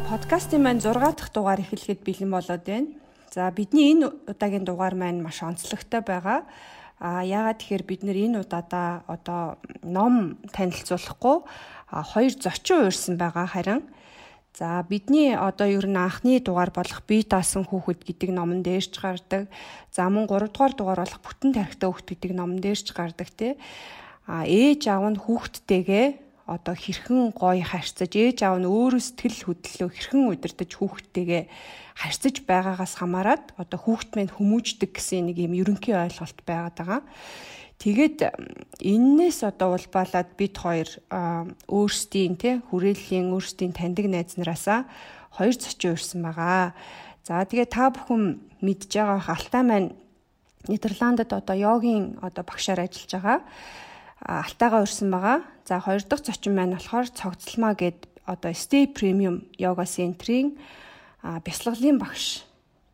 За подкастын маань 6 дахь дугаар эхлэхэд бэлэн болоод байна. За бидний энэ удаагийн дугаар маань маш онцлогтой байгаа. А яагаад тэгэхээр бид нэр энэ удаадаа одоо ном танилцуулахгүй хоёр зочин уурсан байгаа харин За бидний одоо ер нь анхны дугаар болох бие даасан хүүхэд гэдэг номон дээрч гардаг. За мөн 3 дугаар дугаар болох бүтэн тархитай хүүхэд гэдэг номон дээрч гардаг тий. А ээж аав нь хүүхдтэйгээ одоо хэрхэн гоё харьцаж ээж аав нь өөрөө сэтгэл хөдлөлөө хэрхэн удирдах хүүхдтэйгээ харьцаж байгаагаас хамаарат одоо хүүхд мэн хүмүүждэг гэсэн нэг юм ерөнхий ойлголт байгаад байгаа. Тэгээд эннээс одоо улбалаад бид хоёр өөрсдийн тий хүрээллийн өөрсдийн таньдаг найз нараасаа хоёр зочин урьсан байгаа. За тэгээ та бүхэн мэдж байгаа Алтай маань Нидерландад одоо йогийн одоо багшаар ажиллаж байгаа алтайгаа урьсан байгаа. За хоёр дахь зочин маань болохоор цогцлмаа гэд одоо Stay Premium Yoga Center-ийн бясалгалын багш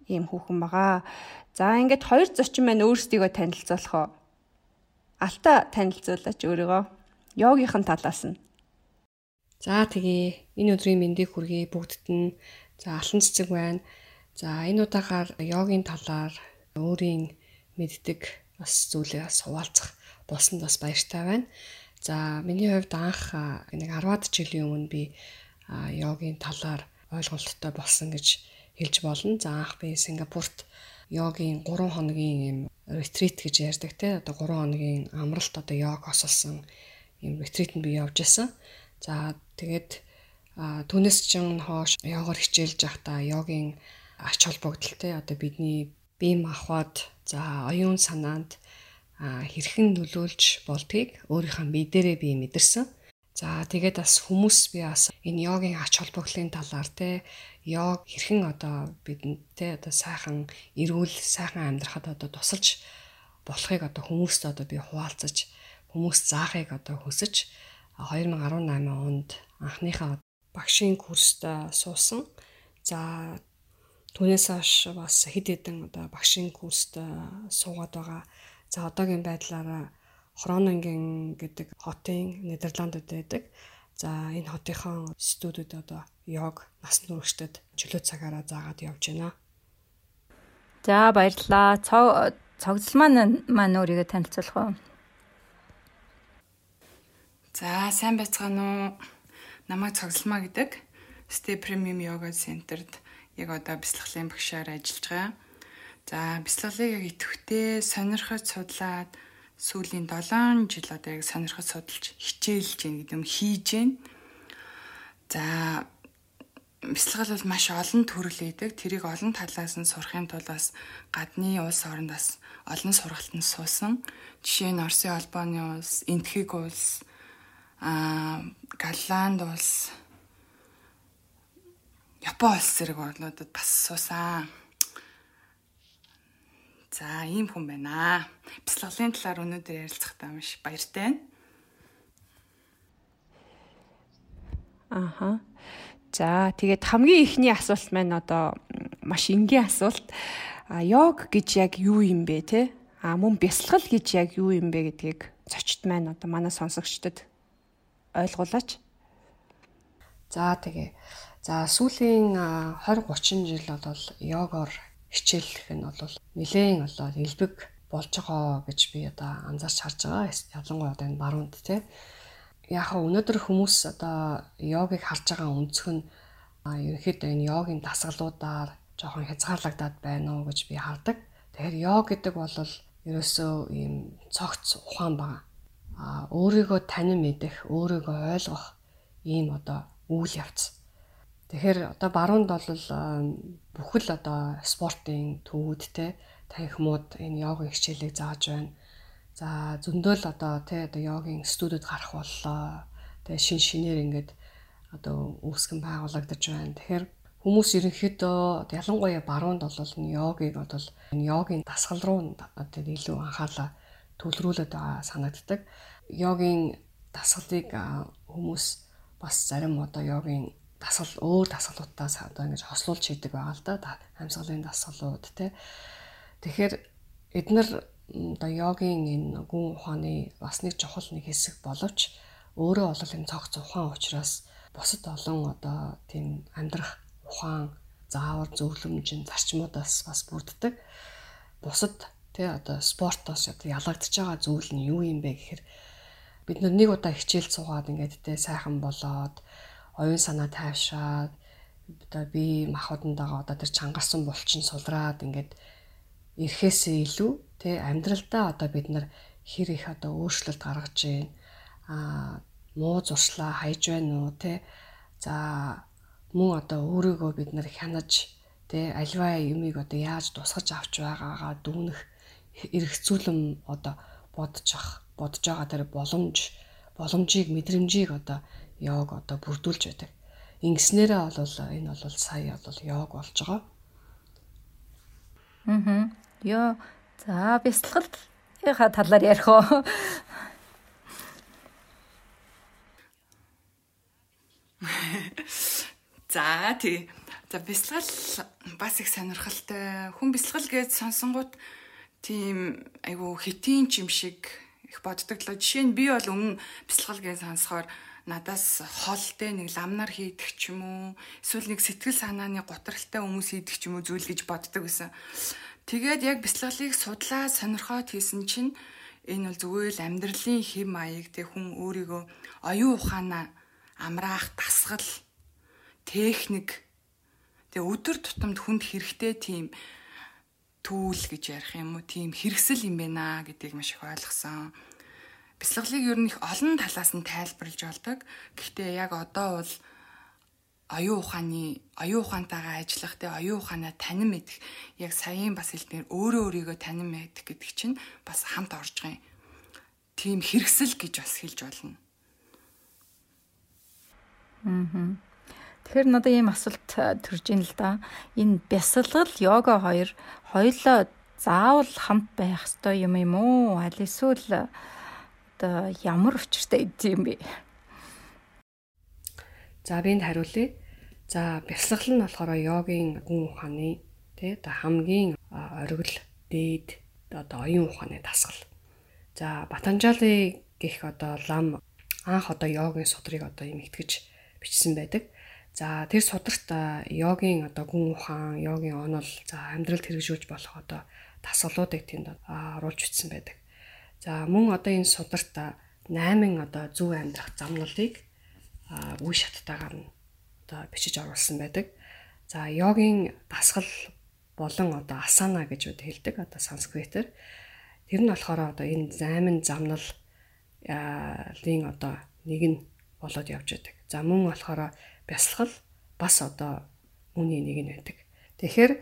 ийм хүүхэн байгаа. За ингээд хоёр зочин маань өөрсдийгөө танилцуулах уу? Алта танилцуулаач өөрийгөө. Йогийнхэн талаас нь. За тэгээ энэ өдрийн мэндийг хүргэе бүгдд нь. За алтан цэцэг байна. За энэ удаагаар йогийн талаар өөрийн мэддэг бас зүйлээ хуваалцах болсонд бас баяртай байна. За миний хувьд анх нэг 10-аад жилийн өмнө би йогийн талаар ойлголттой болсон гэж хэлж болно. За анх би Сингапурт йогийн 3 хоногийн юм ретрит гэж ярьдаг те одоо 3 хоногийн амралт одоо йог осолсон юм ретритэнд би явж исэн. За тэгээд түүнээс чин хоош йогоор хичээлж явахдаа йогийн ач холбогдолтой одоо бидний бие махбод за оюун санаанд хэрхэн нөлөөлж болдгийг өөрийнхөө бие дээрээ би мэдэрсэн. За тэгээд бас хүмүүс би бас энэ йогийн ач холбогдлын талаар те йог хэрхэн одоо бидэнтэй одоо сайхан эрүүл сайхан амьдрахад одоо тусалж болохыг одоо хүмүүст одоо би хуваалцаж хүмүүс заахыг одоо хүсэж 2018 онд анхныхаа багшийн курст суусан. За түүнээс хойш бас хэд хэдэн одоо багшийн курст суугаад байгаа. За одоогийн байдлаараа Хронинген гэдэг хотын Нидерландд байдаг. За энэ хотынхон студиуд одоо йог насан туршид чөлөө цагаараа заагаад явж байна. За баярлалаа. Цогцол маань маань өөрийгөө танилцуулах уу? За сайн байцгаана уу? Намайг цогцолмаа гэдэг. Stay Premium Yoga Center-д яг одоо бяцлаглалын багшаар ажиллаж байгаа. За бяцлаглалыг яг идэвхтэй сонирхож судлаад сүүлийн 7 жил одоо яг сонирхож судалж хичээлж гин гэдэг юм хийж гин. За бяцлал бол маш олон төрөл өгдөг. Тэрийг олон талаас нь сурахын тулд бас гадны улс оронд бас олон сургалтанд суусан. Жишээ нь Оросын холбооны улс, Энтхэг улс, аа Голланд улс, Япон улс зэрэг орнуудад бас суусан. За ийм хүн байна. Бяцлаглалын талаар өнөөдөр ярилцахтаа маш баяртай байна. Аха. За тэгээд хамгийн ихний асуулт маань одоо маш энгийн асуулт. А йог гэж яг юу юм бэ те? А мөн бясалгал гэж яг юу юм бэ гэдгийг зочд маань одоо манай сонсогчдод ойлгуулаач. За тэгээ. За сүүлийн 20 30 жил бол йогоор хичээлэх нь бол нэлээд одоо элбэг болж байгаа гэж би одоо анзаарч харж байгаа. Ялангуяа одоо энэ баруунд тий. Яг хаа өнөөдөр хүмүүс одоо йогыг харж байгаа өнцг нь ерөнхийдөө энэ йогийн дасгалуудаар жоохон хязгаарлагдаад байна уу гэж би хардаг. Тэгэхээр йог гэдэг бол ерөөсөө ийм цогц ухаан байгаа. А өөрийгөө танин мэдэх, өөрийгөө ойлгох ийм одоо үйл явц. Тэгэхээр одоо баруунд бол бүхэл одоо спортын төвүүдтэй танхимууд энэ йогийн хичээлийг зааж байна. За зөндөл одоо тий одоо йогийн студид гарах боллоо. Тэгээ шин шинээр ингээд одоо үүсгэн байгуулагдаж байна. Тэгэхээр хүмүүс ерөнхийдөө ялангуяа баруунд бол энэ йогийг бол энэ йогийн дасгал руу одоо илүү анхаалаа төлрүүлээд байгаа санагддаг. Йогийн дасгалыг хүмүүс бас зарим одоо йогийн дасгал өөр дасгалуудаас одоо ингэж хослуулж хийдэг байгаа л да амьсгалын дасгалууд тий. Тэгэхээр эдгээр одоо йогийн энэ гүн ухааны бас нэг чухал нэг хэсэг боловч өөрөө бол энэ цогц ухаан учраас бусад олон одоо тийм амьдрах ухаан заавар зөвлөмж зарчмуудаас бас бүрддэг. Бусад тий одоо спортоос одоо ялгагдж байгаа зүйл нь юу юм бэ гэхээр бид нэг удаа хичээл суугаад ингээд тий сайхан болоод оюун санаа тайвшаад одоо би махбодонтойгоо одоо тэр чангарсан булчин сулраад ингээд ирэхээсээ илүү тий амьдралдаа одоо бид нар хэр их одоо өөрчлөлт гаргаж байна а муу зуршлаа хайж байна уу тий? За мөн одоо өөрийгөө бид нар хянаж тэ альва юмыг одоо яаж тусгаж авч байгаагаа дүүнэх эргэцүүлэн одоо бодож ах бодож байгаа тэр боломж боломжийг мэдрэмжийг одоо йог одоо бүрдүүлж байдаг. Ингэснээрээ бол энэ бол сая бол йог болж байгаа. Аа. Йоо за бясалгалынхаа талаар ярих уу? За тий. За бясалгал бас их сонирхолтой. Хүн бясалгал гэж сонсонгууд тийм айгу хэтийн ч юм шиг их боддог л. Жишээ нь би бол өмнө бясалгал гэж сонсохоор надаас холтой нэг ламнаар хийдэг ч юм уу эсвэл нэг сэтгэл санааны готролтой хүмүүс хийдэг ч юм уу зүйл гэж боддог байсан. Тэгээд яг бяцлаглалыг судлаа сонирхоод хийсэн чинь энэ бол зүгээр л амьдралын хэм маяг тэг хүн өөрийгөө оюун ухаанаа амраах дасгал техник тэг өдөр тутамд хүнд хэрэгтэй тийм түүл гэж ярих юм уу тийм хэрэгсэл юм байна гэдгийг маш их ойлгосон. Бяцлаглалыг ер нь их олон талаас нь тайлбарлаж болдог. Гэхдээ яг одоо бол оюун ухааны оюун ухаантайгаа ажиллах те оюун ухаанаа танин мэдэх яг саяын бас хэлдгээр өөрөө өөрийгөө танин мэдэх гэдэг чинь бас хамт орж байгаа юм. Тийм хэрэгсэл гэж бас хэлж болно. Аа. Тэгэхээр надад ийм асуулт э, төрж ийн л да. Энэ бясалгал йога хоёр хоёулаа заавал хамт байх ёстой юм юм уу? Аль эсвэл одоо ямар учиртай юм бэ? За би энд хариулъя. За бясалгал нь болохоор йогийн гүн ухааны тий одоо хамгийн оргил дээд одоо оюун ухааны дасгал. За Батанжали гэх одоо лам анх одоо йогийн судрыг одоо эмэгтгэж бичсэн байдаг. За тэр сударт йогийн одоо гүн ухаан, йогийн онол за амьдралд хэрэгжүүлж болох одоо дасгалуудыг тэнд оруулж бичсэн байдаг. За мөн одоо энэ сударт 8 одоо зөв амьдрах замналыг үе шаттайгаар нь одоо бичиж оруулсан байдаг. За йогийн дасгал болон одоо асана гэж үд хэлдэг одоо санскритээр. Тэр нь болохоор одоо энэ займан замнал лин одоо нэг нь болоод явж байдаг. За мөн болохоор бясалгал бас одоо үүний нэг нь байдаг. Тэгэхээр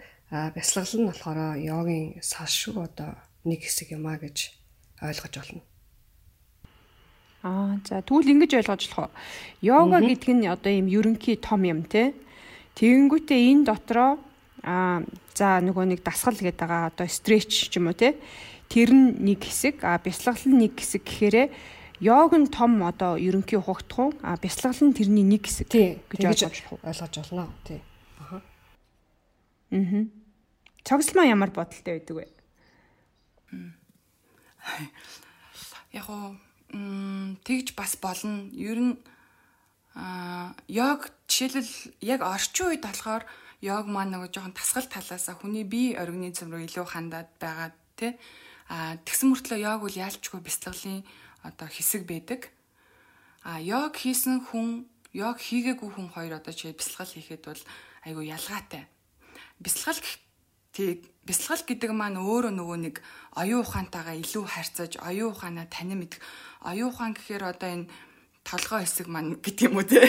бясалгал нь болохоор йогийн сас шүү одоо нэг хэсэг юмаа гэж ойлгож болно. Аа за тэгвэл ингэж ойлгож болох уу? Йога гэдэг нь одоо ийм ерөнхий том юм те. Тэгэнгүүтээ энэ дотроо аа за нөгөө нэг дасгал гэдэг байгаа одоо стретч ч юм уу те. Тэр нь нэг хэсэг, а бясалгал нь нэг хэсэг гэхээрээ йог нь том одоо ерөнхий уу? А бясалгал нь тэрний нэг хэсэг гэж ойлгож ойлгож болно. Тий. Аха. Мм. Цогцлмаа ямар бодолтой байдаг вэ? Яг уу тэгж бас болно. Ер нь аа яг жишээлбэл яг орчин үед болохоор йог маань нөгөө жоохон тасгал талаасаа хүний бие организм руу илүү хандаад байгаа тий. А тэгсэн мөртлөө йог бол яалчгүй бяцлаглалын одоо хэсэг байдаг. А йог хийсэн хүн, йог хийгээгүй хүн хоёр одоо чи бяцлал хийхэд бол айгүй ялгаатай. Бяцлал Тэг бясалгал гэдэг маань өөрөө нөгөө нэг оюун ухаантайгаа илүү харьцаж, оюун ухаанаа танин мэдэх. Оюун ухаан гэхээр одоо энэ толгой хэсэг маань гэдэг юм уу те.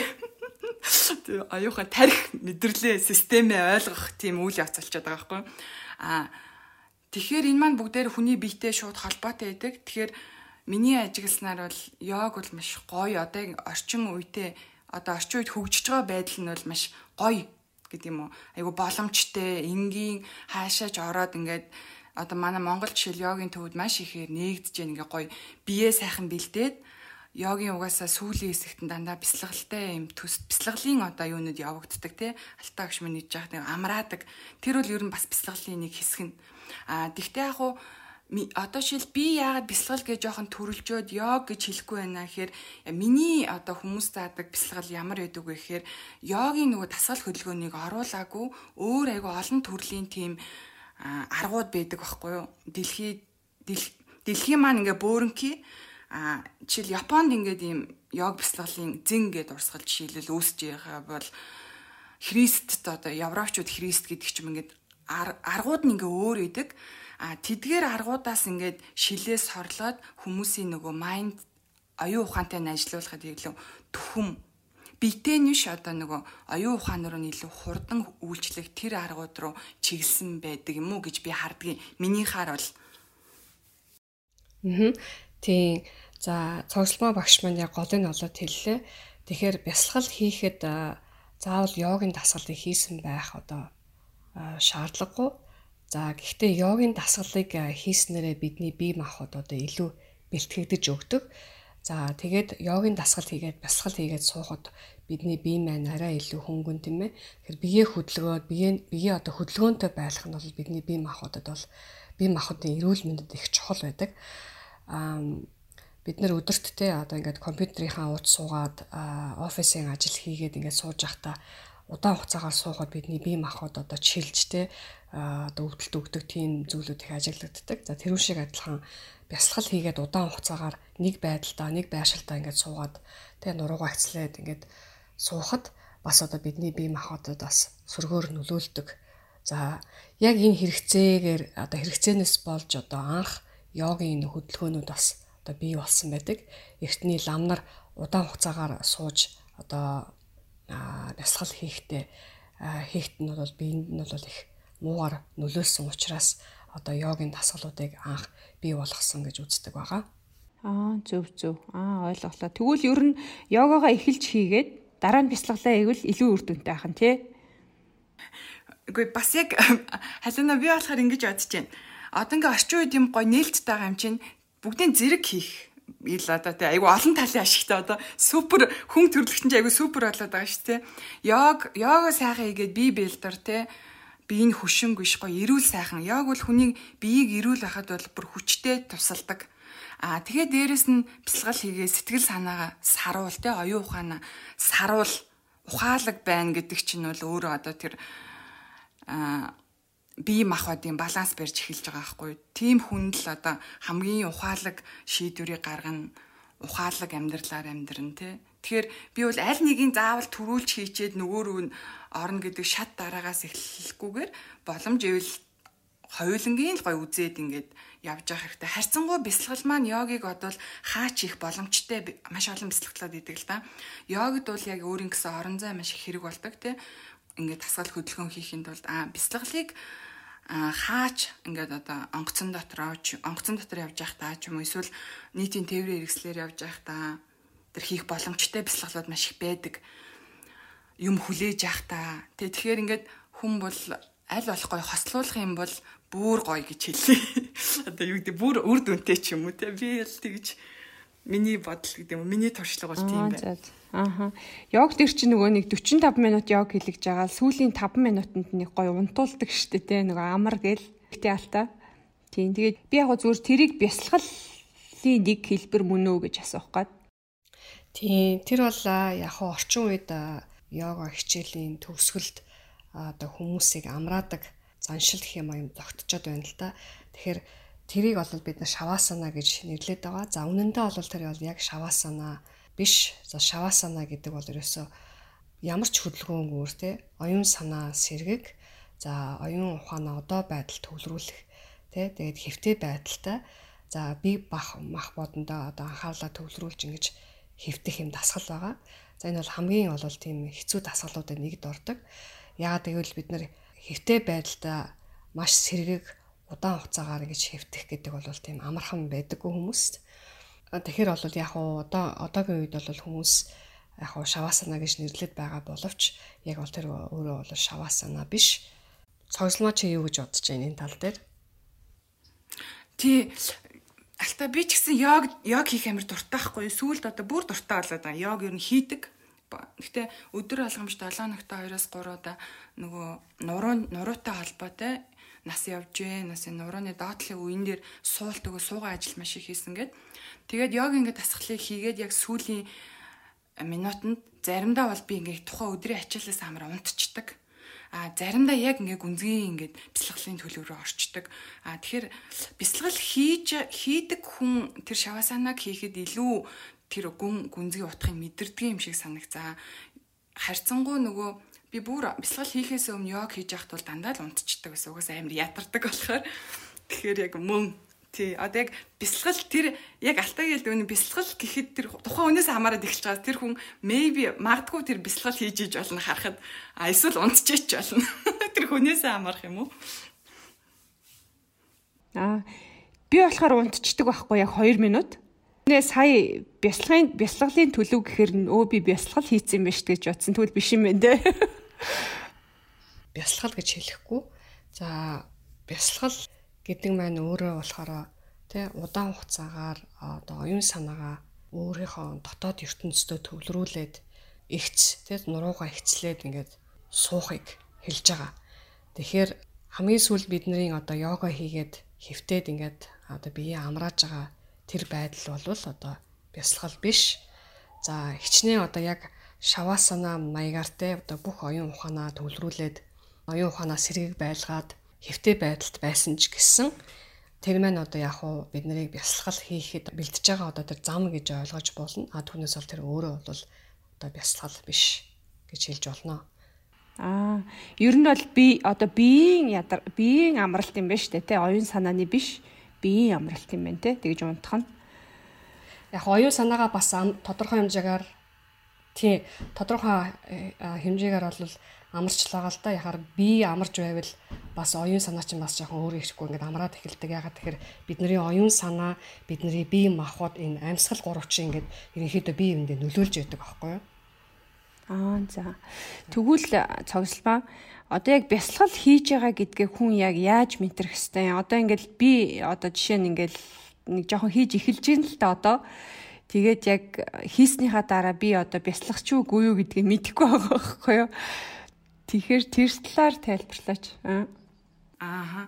Тэг оюун ухаан тарих мэдрэлээ системээ ойлгох тийм үйл явц болчиход байгаа байхгүй. Аа тэгэхээр энэ маань бүгдээр хүний биетэй шууд холбоотой байдаг. Тэгэхээр миний ажигласнаар бол йог бол маш гоё одоо орчин үедээ одоо орчин үед хөгжиж байгаа байдал нь бол маш гоё гэдэг юм уу? Айгу боломжтой энгийн хаашаач ороод ингээд одоо манай Монгол жишээл йогийн төвд маш ихээр нээгдэж байна. Ингээ гоё бие сайхан бэлдээд йогийн угаасаа сүүлийн хэсэгт дандаа бяцлагалтай юм төс бяцлаглалын одоо юунууд явагддаг те? Алтаа гүш минь нэж яах нэг амраадаг. Тэр бол ер нь бас бяцлаглалын нэг хэсэг нь. А тэгтээ яг уу одоо шил би яагаад бясалгал гэж жоохон төрөлжөөд йог гэж хэлэхгүй байна гэхээр миний одоо хүмүүс заадаг бясалгал ямар байдаг вэ гэхээр йогийн нөгөө тасгал хөдөлгөөнийг оруулаагүй өөр айгу олон төрлийн тийм аргууд байдаг байхгүй юу? Дэлхий дэлхийн маань ингээ бөөрөнки а жишээл Японд ингээд ийм йог бясалгалын зин гэдэг урсгал жишээлбэл үүсэж байгаа бол Христт одоо Европчууд Христ гэдэг ч юм ингээд аргууд нь ингээ өөр идэг А тэдгээр аргуудаас ингээд шилээс хорлоод хүмүүсийн нөгөө майнд оюун ухаантай нь ажилуулахад илүү түхэм биетэй нэш одоо нөгөө оюун ухаан руу илүү хурдан үйлчлэх тэр аргууд руу чиглэсэн байдаг юм уу гэж би хардгийг миний хаар бол. Аа тийм за цогцлмоо багш маань яг голыг нь олоод хэллээ тэгэхээр бясалгал хийхэд заавал йогийн дасгалыг хийсэн байх одоо шаардлагагүй За гэхдээ йогийн дасгалыг э, хийснээрээ бидний бие махбод одоо илүү бэлтгэгдэж өгдөг. За тэгээд йогийн дасгал хийгээд бясгал хийгээд суухад бидний бие маань арай илүү хөнгөн тийм ээ. Тэгэхээр биеэ хөдөлгөөд биеэ биеэ одоо хөдөлгөөнтэй байх нь бол бидний бие махбодод бол бие махбодын эрүүл мэндэд их чухал байдаг. Аа бид нэр өдөрт те одоо ингээд компьютерийнхаа ууц суугаад офисын ажил хийгээд ингээд сууж явахдаа удаан хугацаагаар суухад бидний бие махбод одоо чилж те одоо өвдөлт өгдөг тийм зүйлүүд их ажиглагддаг. За тэр шиг адилхан бясалгал хийгээд удаан хугацаагаар нэг байдалдаа нэг байршилтаа ингээд суугаад тэгээ нуруугаа хэцлээд ингээд суухад бас одоо бидний бие махбодод бас сөргөөр нөлөөлдөг. За яг энэ хэрэгцээгээр одоо хэрэгцээнээс болж одоо анх йогийн хөдөлгөөнүүд бас одоо бий болсон байдаг. Эртний ламнар удаан хугацаагаар сууж одоо бясалгал хийхдээ хийхт нь бол биеинд нь бол их муугар нөлөөлсөн учраас одоо йогийн дасгалуудыг анх бий болгосон гэж үздэг байгаа. Аа зөв зөв. Аа ойлголоо. Тэгвэл ер нь йогагаа эхэлж хийгээд дараа нь бясалгалаа игэл илүү үр дүнтэй нь тий. Үгүй бас яг халина би болохоор ингэж бодож байна. Одоо ингээ орчин үед юм гой нээлттэй байгаа юм чинь бүгдийн зэрэг хийх ил одоо тий айгу олон талын ашигтай одоо супер хүн төрлөختөн чинь айгу супер болоод байгаа шүү тий. Йог йога сайхан хийгээд би билдер тий биеийн хөшин гүш гоё эрүүл сайхан. Яг бол хүний биеийг эрүүл байхад бол бүр хүчтэй тусалдаг. Аа тэгээд дээрэс нь бясалгал хийгээ сэтгэл санаагаа саруул те оюун ухаанаа саруул ухаалаг байна гэдэг чинь бол өөрөө одоо тэр аа бие махбодын баланс барьж эхэлж байгаа байхгүй. Тим хүн л одоо хамгийн ухаалаг шийдвэрийг гаргана, ухаалаг амьдралаар амьдран тий. Тэгэхээр би бол аль нэгийг заавал төрүүлж хийчээд нөгөө рүү орно гэдэг шат дараагаас эхлэхгүйгээр боломж ивэл хоёулангийн л гой үзээд ингээд явж явах хэрэгтэй. Харьцангуй бясалгал маань йогиг одвол хаач их боломжтой маш олон бясалгалууд идэг л да. Йогд бол яг өөрийн гэсэн орон зай маш их хэрэг болдог тий. Ингээд тасгал хөдөлгөөн хийхэд бол а бясалгалыг хаач ингээд одоо онгоцон дотор авч онгоцон дотор явж байхдаа ч юм уу эсвэл нийтийн тээврийн хэрэгслэр явж байхдаа тэр хийх боломжтой бясалгалууд маш их байдаг юм хүлээж явахдаа тэг тэгэхээр ингээд хүн бол аль болох гой хослуулах юм бол бүр гоё гэж хэлээ. Одоо юу гэдэг бүр үр дүнтэй ч юм уу те би л тэгж миний бодол гэдэг юм миний туршлага бол тийм байна. Ааха. Йог дээр чи нөгөө нэг 45 минут йог хийлгэж байгаа. Сүүлийн 5 минутанд нэг гоё унтуулдаг штэ те. Нөгөө амар гэл. Гэтэ алта. Тийм. Тэгээд би яг зүгээр тэрийг бясалгалын нэг хэлбэр мөн үү гэж асуух гээд. Тийм. Тэр бол яг орчин үед йога хичээлийн төгсгөлд одоо хүмүүсийг амраадаг заншил гэх юм аян зогтчод байна л да. Тэгэхээр тэрийг бол бид нар шавасана гэж нэрлэдэг байгаа. За үнэндээ бол тэр бол яг шавасана биш. За шавасана гэдэг бол ерөөсөө ямар ч хөдөлгөөнгүүр те оюун санаа сэргэг за оюун ухаанаа одоо байдал төвлөрүүлэх те тэгээд хэвтэй байдалтай за би бах мах бодондоо одоо анхаарлаа төвлөрүүлж ингэж хэвтэх юм дасгал байгаа. За энэ бол хамгийн бол тийм хэцүү дасгалуудад нэгд ордог. Яагаад гэвэл бид нар хэвтэй байдалтай маш сэргэг удаан хугацаагаар ингэж хэвтэх гэдэг бол тийм амархан байдаггүй хүмүүст. Тэгэхээр бол яг одоо одоогийн үед бол хүмүүс яг уу шавасана гэж нэрлэдэг байгаа боловч яг бол тэр өөрөө бол шавасана биш. Цогцлмоо чи юу гэж бодож байна энэ тал дээр? Тий Алта би ч гэсэн йог йог хийх амар дуртай хгүй. Сүүлд одоо бүр дуртай болоод байгаа. Йог ер нь хийдэг. Гэтэ өдөр алгамж 7 ногтой 2-оос 3 удаа нөгөө нуруу нуруутай холбоотой нас явж вэ. Нас нурууны доотлын үеин дээр суулт өгөө суугаа ажил маш их хийсэн гэд. Тэгээд йог ингээд тасгалыг хийгээд яг сүүлийн минутанд заримдаа бол би ингээд тухайн өдрийн ачаалаас амар унтчихдаг. А заримдаа яг ингээ гүнзгий ингээд бясалгалын төлөв рүү орчдөг. А тэгэхээр бясалгал хийж хийдэг хүн тэр шавасанаг хийхэд илүү тэр гүн гүнзгий утгыг мэдэрдэг юм шиг санагцаа. Харьцангуй нөгөө би бүр бясалгал хийхээс өмнө йог хийж яхад бол дандаа л унтчихдаг гэсэн угаас амар ядардаг болохоор. Тэгэхээр яг мөн. Тий. Одоо яг бясалгал тэр яг алтайгийн үний бясалгал гэхэд тэр тухайн хүнээс хамаарат эхэлж байгаа. Тэр хүн maybe магадгүй тэр бясалгал хийж иж болно харахад а эсвэл унтчихэж болно. Тэр хүнээс хамаарах юм уу? Аа би болохоор унтчихдаг байхгүй яг 2 минут. Нэ сая бясалгын бясалгалын төлөв гэхээр өө би бясалгал хийцэн байж гэж бодсон. Тэгвэл биш юм байна те. бясалгал гэж хэлэхгүй. За бясалгал гэдэг маань өөрөө болохоор тий удаан хугацаагаар одоо оюун санаагаа өөрийнхөө дотоод ертөнцийн төвлөрүүлээд ихц тий нуруугаа ихцлээд ингээд суухыг хэлж байгаа. Тэгэхээр хамгийн сүүл бидний одоо йога хийгээд хөвтөөд ингээд одоо биеэ амрааж байгаа тэр байдал бол одоо бясалгал биш. За хичнээн одоо яг шаваасана маягаар те одоо бүх оюун ухаанаа төвлөрүүлээд оюун ухаанаа сэргийг байлгаад хэвтэй байдалд байсан ч гэсэн тэр маань одоо яг уу бид нарыг бясалгал хийхэд бэлдэж байгаа одоо тэр зам гэж ойлгож болно. А түүнээс бол тэр өөрөө бол одоо бясалгал биш гэж хэлж болно. Аа, ер нь бол би одоо биеийн ядар биеийн амралт юм байна шүү дээ, тэ оюун санааны биш биеийн амралт юм байна те. Тэгж унтах нь. Яг оюун санаагаа бас тодорхой хэмжээгээр тий тодорхой э, хэмжээгээр бол амарчлаагаа л да яхаар би амарч байвал бас оюун санаа чинь бас жоохон өөр ихэхгүй ингээд амраад эхэлдэг. Ягаад тэгэхээр бидний оюун санаа бидний бие махбод энэ амьсгал гурав чинь ингээд ерөнхийдөө бие биендээ нөлөөлж яадаг аахгүй юу? Аа за. Тэгвэл цогцлбаа одоо яг бясалгал хийж байгаа гэдгээ хүн яг яаж мэдрэх хэвтэй. Одоо ингээд би одоо жишээ нь ингээд нэг жоохон хийж эхэлж байна л да одоо Тэгээд яг хийснийхаа дараа би одоо бясалгач юу үгүй юу гэдгийг мэдэхгүй байгаа байхгүй юу. Тэгэхээр тэр талаар тайлбарлаач. Аа.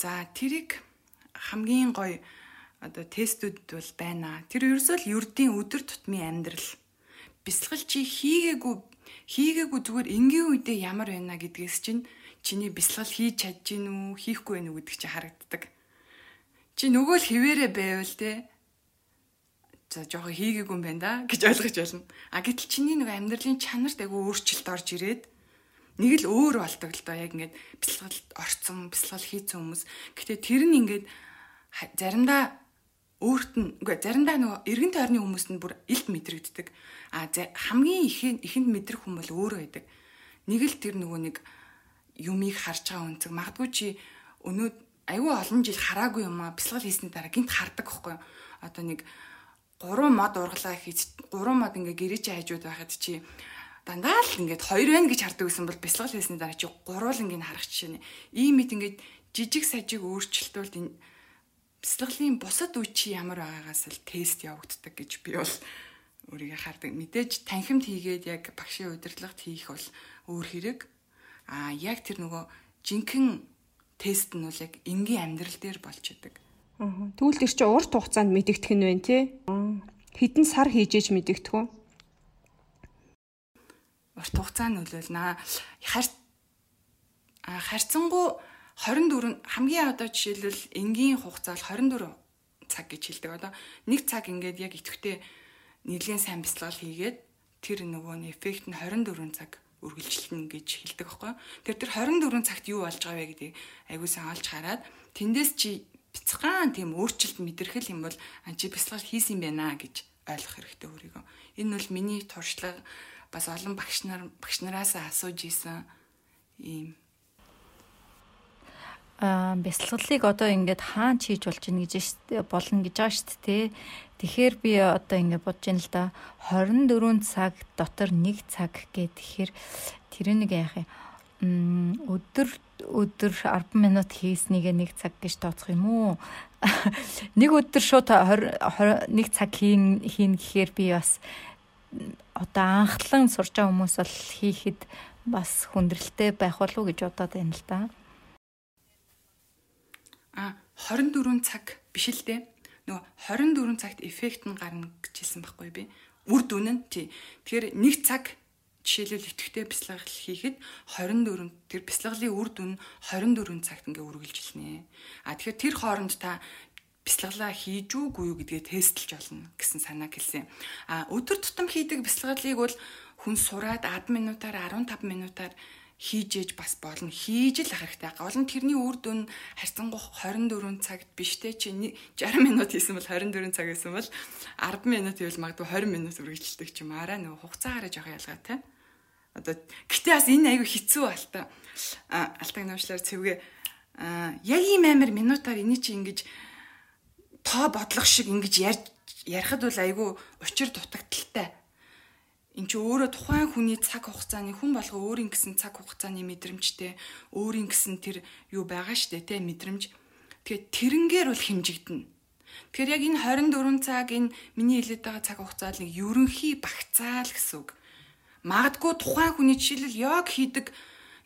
За тэрийг хамгийн гоё одоо тестүүд бол байна. Тэр ерөөсөө л ердийн өдөр тутмын амьдрал. Бясалгал чи хийгээгүй хийгээгүй зүгээр энгийн үедээ ямар байна гэдгээс чинь чиний бясалгал хийж чадж гин үү, хийхгүй байх үү гэдэг чи харагддаг. Чи нөгөө л хിവэрэ байвал те за жоохон хийгээгүй юм байна да гэж ойлгож байна. А гэтэл чиний нэг амьдралын чанарт айгүй өөрчлөлт орж ирээд нэг л өөр болдог л доо яг ингээд бясалгалд орцсон, бясалгал хийсэн хүмүүс. Гэтэ тэр нь ингээд заримдаа өөрт нь үгүй заримдаа нөгөө эргэн тойрны хүмүүст нь бүр илт мэдрэгддэг. А хамгийн ихэнд ихэнд мэдрэх хүн бол өөрөө байдаг. Нэг л тэр нөгөө нэг юмыг харж байгаа үнцэг магадгүй чи өнөө аюу олон жил хараагүй юм а бясалгал хийсний дараа гинт хардаг юу? Одоо нэг гурван мод ургалаа хийж гурван мод ингээ гэрээч хайжууд байхад чи дандаа л ингээд хоёр байна гэж хардаг гэсэн бол бясалгал хийсний дараа чи гурвууланг нь харах жишээ. Ийм мэд ингээд жижиг сажиг өөрчлөлтөд энэ бясалгалын бусад үе чи ямар байгаагаас л тест явагддаг гэж би бол өөрийгөө хардаг. Мэдээж танхимд хийгээд яг багшийн удирдлагт хийх бол өөр хэрэг. Аа яг тэр нөгөө жинхэнэ тест нь бол яг энгийн амьдрал дээр болж идэг. Тэгвэл тэр чинь урт хугацаанд мэдэгдэх нь байна тий. Хэдэн сар хийжээж мэдэгдэх үү? Урт хугацаанд нөлөөлнө. Хар харьцангуй 24 хамгийн одоо жишээлбэл энгийн хугацаа 24 цаг гэж хэлдэг. Одоо нэг цаг ингээд яг идэвхтэй нийлгэн сайн бяцлал хийгээд тэр нөгөө нь эффект нь 24 цаг үргэлжилнэ гэж хэлдэг байхгүй. Тэр тэр 24 цагт юу болж байгаа вэ гэдгийг айгуусан олж хараад тэндээс чи бяцхан тийм өөрчлөлт мэдэрхэл юм бол чи бясалгал хийсэн юм байна гэж ойлгох хэрэгтэй өөрийгөө. Энэ бол миний туршлага бас олон багш нар багш нараас асууж исэн ийм а бясалгалыг одоо ингээд хаан хийж болж гин гэж болно гэж байгаа шүү дээ. Тэгэхээр би одоо ингээд бодож байна л да 24 цаг дотор 1 цаг гэхээр тэр нэг яах юм өдөр өдөр 10 минут хийснийг нэг цаг гэж тооцох юм уу? Нэг өдөр шууд 20 нэг цаг хийн хийн гэхээр би бас одоо анхлан сурж байгаа хүмүүс бол хийхэд бас хүндрэлтэй байх болов уу гэж бодоод байна л да. А 24 цаг биш л дээ. Нөгөө 24 цагт эффект нь гарна гэж хэлсэн байхгүй би. Үр дүн нь тий. Тэгэхээр нэг цаг жишээлбэл идэвхтэй бяцлал хийхэд 24 тэр бяцлаглалын үр дүн 24 цагт ингээ үргэлжилнэ. А тэгэхээр тэр хооронд та бяцлаглаа хийж үгүй юу гэдгээ тестэлж олно гэсэн санааг хэлсэн. А өдөр тутам хийдэг бяцлаглалыг бол хүн сураад 10 минутаар 15 минутаар хийж ээж бас болно. Хийж л хэрэгтэй. Гол нь тэрний үр дүн харьцангуй 24 цагт биш те чи 60 минут хийсэн бол 24 цаг хийсэн бол 10 минут ивэл магадгүй 20 минут үргэлжилдэг ч юм арай нөгөө хугацаагаараа жоох ялгаатай. Одоо гэтээ бас энэ айгүй хэцүү алта. А алтаг нуушлаар цэвгээ яг ийм амир минутаар эний чи ингэж тоо бодлого шиг ингэж ярьж ярихад бол айгүй учир дутагдaltaй эн чи өөрөө тухайн хүний цаг хугацааны хүн болго өөрийн гэсэн цаг хугацааны мэдрэмжтэй өөрийн гэсэн тэр юу байгаа штэ тэ мэдрэмж. Тэгээд тэрнгээр бол хэмжигдэнэ. Тэгэхээр яг энэ 24 цаг энэ миний хэлээд байгаа цаг хугацаа л нэг ерөнхий багцаал гэсэн үг. Магадгүй тухайн хүний жишээлбэл йог хийдэг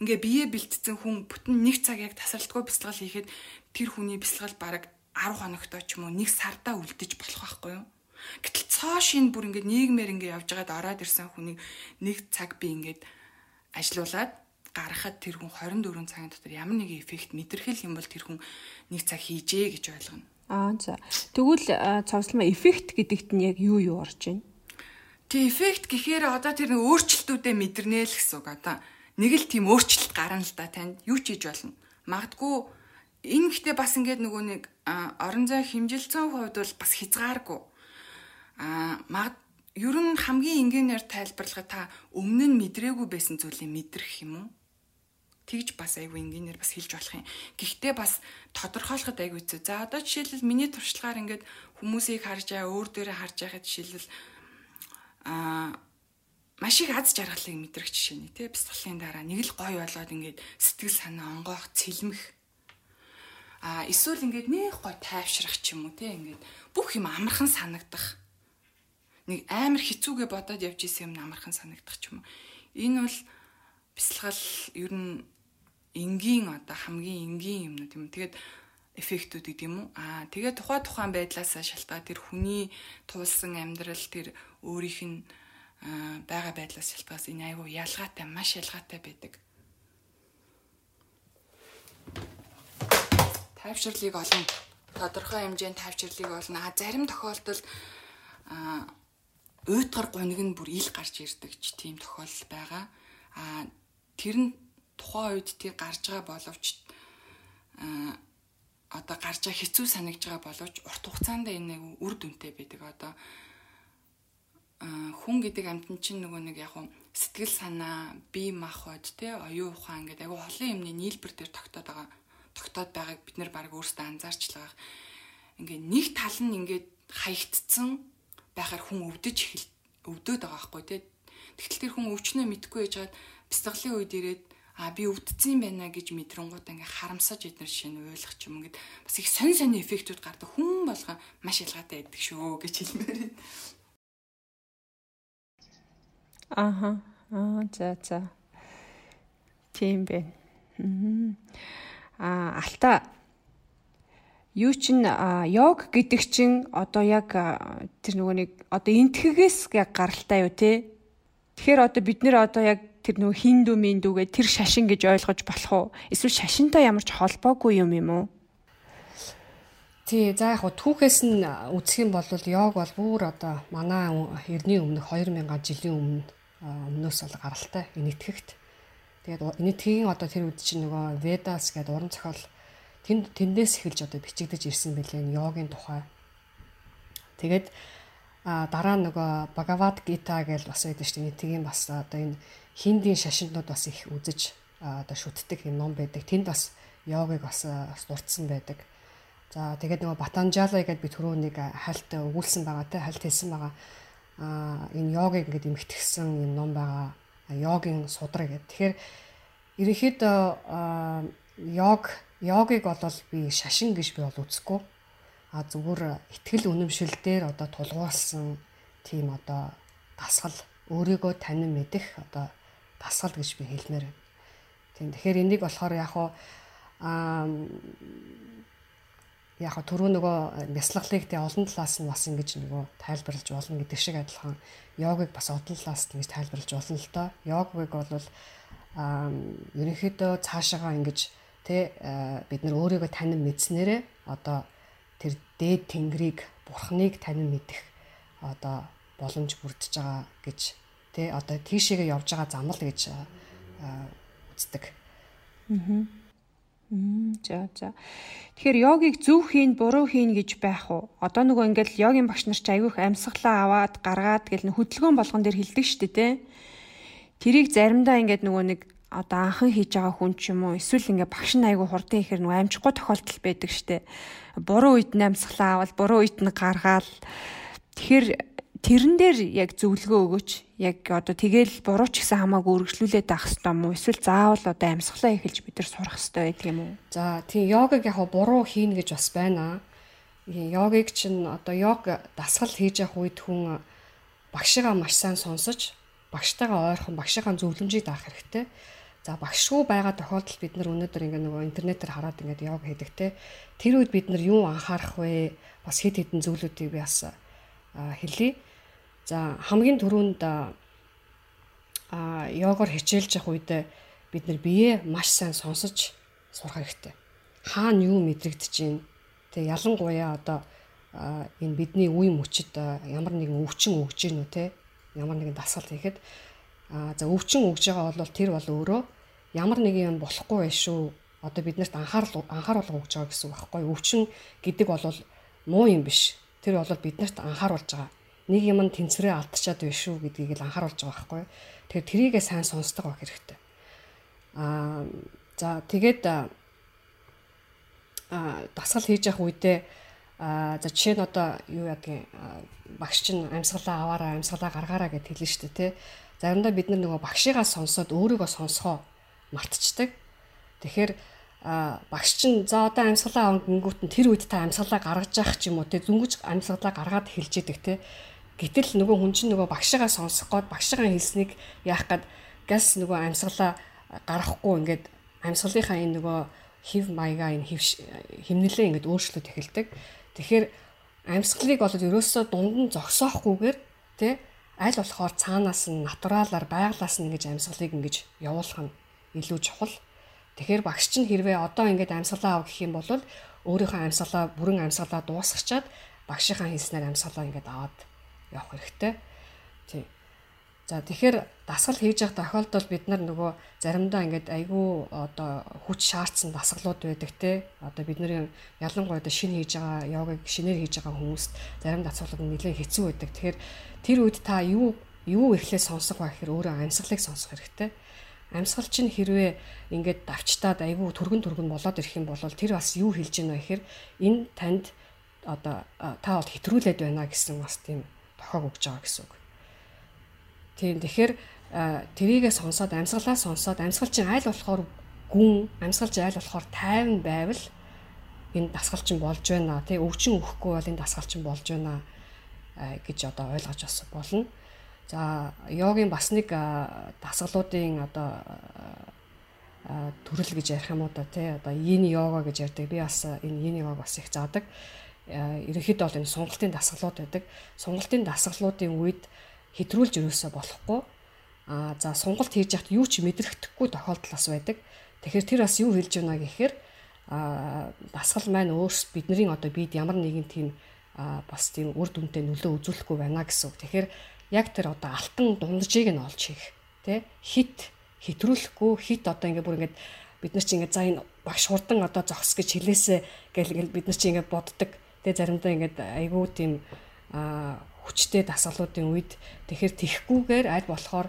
ингээ бие бэлтцсэн хүн бүтэн нэг цаг яг тасралтгүй бяцлал хийхэд тэр хүний бяцлал бараг 10 хоногтой ч юм уу нэг сардаа үлдэж болох байхгүй юу Гэтэл цоо шин бүр ингээд нийгмээр ингээд явж байгаад ороод ирсэн хүнийг нэг цаг би ингээд ажилуулад гаргахад тэр хүн 24 цагийн дотор ямар нэгэн эффект мэдэрхэл юм бол тэр хүн нэг цаг хийжээ гэж ойлгоно. Аа за. Тэгвэл цогцлмаа эффект гэдэгт нь яг юу юу орж байна? Тэг эффект гэхээр одоо тэр нэг өөрчлөлтүүдээ мэдэрнэ л гэсэн үг. Одоо нэг л тийм өөрчлөлт гарна л да танд юу ч хийж болно. Магадгүй энэ гэхдээ бас ингээд нөгөө нэг орон зай хэмжилцэн хувьд бол бас хязгааргүй Аа маг ер нь хамгийн энгийнээр тайлбарлахад та өмнө нь мэдрээгүй байсан зүйлийг мэдрэх юм уу? Тэгж бас айгүй энгийнээр бас хэлж болох юм. Гэхдээ бас тодорхойлоход айгүй зүй. За одоо жишээлбэл миний туршлагаар ингээд хүмүүсийг харж байгаа, өөр дээрээ харж байхад жишээлбэл аа маш их аз жаргалыг мэдрэх жишээ нь тий бяцлалын дараа нэг л гой болоод ингээд сэтгэл санаа онгоох цэлмэх а эсвэл ингээд нэг гой тайвшрах ч юм уу тий ингээд бүх юм амархан санагдах нэг амар хэцүүгээ бодоод явж исэн юм намархан санагдах ч юм уу. Энэ бол бясалгал ер нь энгийн одоо хамгийн энгийн юм. Тэгээд эффектүүд гэдэг юм уу? Аа тэгээд тухай тухайн байдлаас шалтгаалаад тэр хүний туулсан амьдрал тэр өөрийнх нь байгаа байдлаас шалтгаалсан энэ айгүй ялгаатай, маш ялгаатай байдаг. Тайвширлыг олон тодорхой хэмжээнд тайвширлыг олно. А зарим тохиолдолд а уйтгар гуниг нь бүр ил гарч ирдэг ч тийм тохиолдол байгаа. А тэр нь тухайн үед тий гарч байгаа боловч а одоо гарч байгаа хэцүү санагдж байгаа боловч урт хугацаанд энэ нэг үр дүнтэй байдаг. Одоо хүн гэдэг амьтан чинь нөгөө нэг яг сэтгэл санаа, бие махбод тий оюун ухаан гэдэг айгу олон юмны нийлбэр дээр тогтоод байгаа тогтоод байгааг бид нэр баг өөрсдөө анзаарчлаа. Ингээ нэг тал нь ингээд хаягдцсан байхаар хүн өвдөж эхэл өвдөөд байгаа байхгүй тий. Тэгтэл тэр хүн өвчнөө мэдгүй яж хаад бяцлаглалын үед ирээд а би өвдсөн байна гэж мэдрэнгууд ингээ харамсаж эднэр шинэ ойлгох юм ингээд бас их сонь сонь эффектүүд гардаг хүн болгоо маш ялгаатай байдаг шүү гэж хэлмээр байна. Аха. Аа за за. Тийм бэ. Аа алта юу чин йог гэдэг чин одоо яг тэр нөгөө нэг одоо энтгэгээс яг гаралтай юу те? Тэгэхээр одоо бид нэр одоо яг тэр нөгөө хиндүү миндүүгээ тэр шашин гэж ойлгож болох уу? Эсвэл шашинтай ямар ч холбоогүй юм юм уу? Тий, за яг түүхээс нь үзэх юм бол йог бол бүр одоо манай эртний өмнөх 2000 жилийн өмнө өмнөөс бол гаралтай энэтхэгт. Тэгээд энэтхэгийн одоо тэр үед чинь нөгөө Vedas гэдэг уран зохиол тэнд тэндээс эхэлж одоо бичигдэж ирсэн байлээ йогийн тухай. Тэгээд а дараа нөгөө Bhagavad Gita гэж бас байдаг шүү дээ. Тийм бас одоо энэ хиндийн шашинтнууд бас их үзэж одоо шүтдэг юм ном байдаг. Тэнд бас йогыг бас дурдсан байдаг. За тэгээд нөгөө Батанжала гэдэг би түрүү нэг хальт өгүүлсэн байгаа те хальт хэлсэн байгаа. А энэ йогыг ингээд эмхтгсэн юм ном байгаа. Йогийн судраг гэдэг. Тэгэхээр ерөнхийдөө йог йогыг бол би шашин гэж би бол үзэхгүй. А зүгээр ихтгэл үнэмшил дээр одоо тулгуурласан тийм одоо дасгал өөрийгөө танин мэдэх одоо дасгал гэж би хэлмээр байна. Тийм тэгэхээр энийг болохоор яг аа яг түрүү нөгөө мяслаглыг тэ олон талаас нь бас ингэж нөгөө тайлбарлаж болно гэдэг шиг адилхан йогыг бас олон талаас нь ингэж тайлбарлаж болно л доо. Йогыг бол аа ерөнхийдөө цаашаага ингэж тэ бид нар өөрийгөө танин мэдснээрээ одоо тэр дээд тэнгэрийг бурхныг танин мэдэх одоо боломж бүрдэж байгаа гэж тэ одоо тийшээгээ явж байгаа замал гэж үздэг. Аа За за. Тэгэхээр йогийг зөв хийн, буруу хийн гэж байх уу? Одоо нөгөө ингээл йогийн багш нар ч айгүйх амьсгалаа аваад гаргаад гэл хөдөлгөөн болгон дээр хилдэг штэ тэ. Тэрийг заримдаа ингээд нөгөө нэг одоо анхан хийж байгаа хүн ч юм уу эсвэл ингээ багш нь айгүй хурдан ихэр нөгөө амжихгүй тохиолдол байдаг штэ. Буруу үед нь амьсгалаа аваад буруу үед нь гаргаал. Тэгэхээр тэрэн дээр яг зөвлөгөө өгөөч. Яг одоо тэгэл буруу ч гэсэн хамаагүй үргэлжлүүлээд авах хэрэгтэй юм уу? Эсвэл заавал одоо амьсгалаа эхэлж бид нар сурах хэрэгтэй байдаг юм уу? За тийм йогыг яг буруу хийнэ гэж бас байна. Йогыг чинь одоо йог дасгал хийж явах үед хүн багшигаа маш сайн сонсож, багштайгаа ойрхон багшийнхаа зөвлөмжийг даах хэрэгтэй. За багшгүй байгаа тохиолдолд бид нар өнөөдөр ингээ нөгөө интернетээр хараад ингээд йог хийдэг те. Тэр үед бид нар юу анхаарах вэ? Бас хэд хэдэн зүйлүүдийг би бас хэлье. За хамгийн түрүүнд а йогоор хичээлж явах үед бид нар бие маш сайн сонсож сурах хэрэгтэй. Хаана юу мэдрэгдэж байна? Тэг ялангуяа одоо энэ бидний үе мөчөд ямар нэгэн өвчин өгж гин үү те ямар нэгэн дасгал хийхэд а за өвчин өгж байгаа бол тэр бол өөрөө ямар нэгэн юм болохгүй байх шүү. Одоо биднэрт анхаарал анхааруулга өгж байгаа гэсэн үг байхгүй. Өвчин гэдэг бол муу юм биш. Тэр бол биднэрт анхааруулж байгаа нэг юм нь тэнцвэрээ алдчихад байна шүү гэдгийг л анхааруулж байгаа байхгүй. Тэгэхээр трийгээ сайн сонсдог байх хэрэгтэй. Аа за тэгээд аа дасгал хийж явах үедээ аа за жишээ нь одоо юу ядгийн багш чинь амьсгалаа аваараа амьсгалаа гаргаараа гэж хэлнэ шүү дээ тий. Заримдаа бид нар нөгөө багшигаа сонсоод өөрийгөө сонсгоо мартчихдаг. Тэгэхээр багш чинь за одоо амьсгалаа аван гингүүт нь тэр үед та амьсгалаа гаргаж явах ч юм уу те зүнгэж амьсгалаа гаргаад хэлж идэг те Гэтэл нөгөө хүн чинь нөгөө багшигаа сонсох гээд багшигаа хэлснийг яах гээд газ нөгөө амьсгалаа гаргахгүй ингээд амьсгалынхаа энэ нөгөө хев маяга энэ химнэлээ ингээд өөрчлөлт эхэлдэг. Тэгэхээр амьсгалыг бол ерөөсөө дунд нь зогсоохгүйгээр тий аль болохоор цаанаас нь натуралаар байглаас нь ингэж амьсгалыг ингэж явуулах нь илүү чухал. Тэгэхээр багш чинь хэрвээ одоо ингэж амьсгалаа ав гэх юм бол өөрийнхөө амьсгалаа бүрэн амьсгалаа дуусгачаад багшийнхаа хэлснээр амьсгалаа ингэж аваад явах хэрэгтэй. Тий. За тэгэхээр дасгал хийж явах тохиолдолд бид нар нөгөө заримдаа ингээд айгүй одоо хүч шаардсан дасгалууд байдаг те. Одоо бидний ялангуяа шинэ хийж байгаа йогыг шинээр хийж байгаа хүмүүст зарим дасгалууд нэлээд хэцүү байдаг. Тэгэхээр тэр үед та юу юу эхлээ сонсох ба гэхээр өөрөө амьсгалыг сонсох хэрэгтэй. Амьсгал чинь хэрвээ ингээд давчтаад айгүй түргэн түргэн болоод ирэх юм бол тэр бас юу хэлж байна вэ гэхээр энэ танд одоо та бол хэтрүүлээд байна гэсэн бас тийм тохиог өгж байгаа гэсэн үг. Тийм тэгэхээр тэрийгээ сонсоод амьсгалаа сонсоод амьсгал чинь айл болохоор гүн амьсгал чинь айл болохоор тайван байвал энэ дасгал чинь болж байна тий өвчин өгөхгүй бол энэ дасгал чинь болж байна гэж одоо ойлгож бас болно. За йогийн бас нэг дасгалуудын одоо төрөл гэж ярих юм уу да тий одоо йин йога гэж ярьдаг. Би бас энэ йин йогаг бас их заадаг. Ерөнхийдөө бол энэ сунгалтын дасгалууд байдаг. Сунгалтын дасгалуудын үед хэтрүүлж өрөөсөө болохгүй. Аа за сунгалт хийж яхад юу ч мэдрэхдэггүй тохиолдол бас байдаг. Тэгэхээр тэр бас юу хэлж байна гэхээр аа дасгал маань өөрс бидний одоо бид ямар нэгэн тийм бас тийм үр дүнтэй нөлөө үзүүлэхгүй байна гэсэн үг. Тэгэхээр яг тэр одоо алтан дунджийг нь олж хийх тий хит хэтрүүлэхгүй хит одоо ингээ бүр ингээд бид нар чи ингээ за энэ багш хурдан одоо зогс гэж хэлээсэ гэл бид нар чи ингээ боддог Тэгээ заримдаа ингээд айгүй тийм а хүчтэй дасгалуудын үед тэгэхээр тихгүүгээр аль болохоор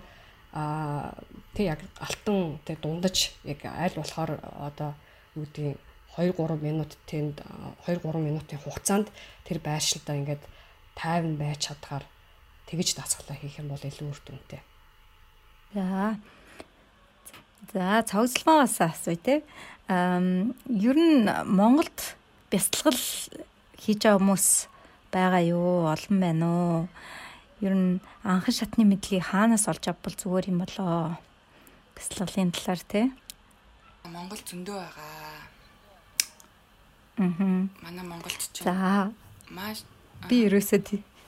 а тэг яг алтан тэг дундаж яг аль болохоор одоо юу гэдэг 2 3 минут тэнд 2 3 минутын хугацаанд тэр байршилдаа ингээд тайван байж чадхаар тэгж дасгалаа хийх юм бол илүү үр дүнтэй. За. За, цогцлмоос асууя те. Ам ер нь Монголд бясалгал хийж байгаа хүмүүс байгаа юу? Олон байна уу? Ер нь анхан шатны мэдлийг хаанаас олж авбал зүгээр юм болоо? Бяцлаглалын талаар тий. Монгол зөндөө байгаа. Аа. Манай Монголд ч За маш би ерөөсөө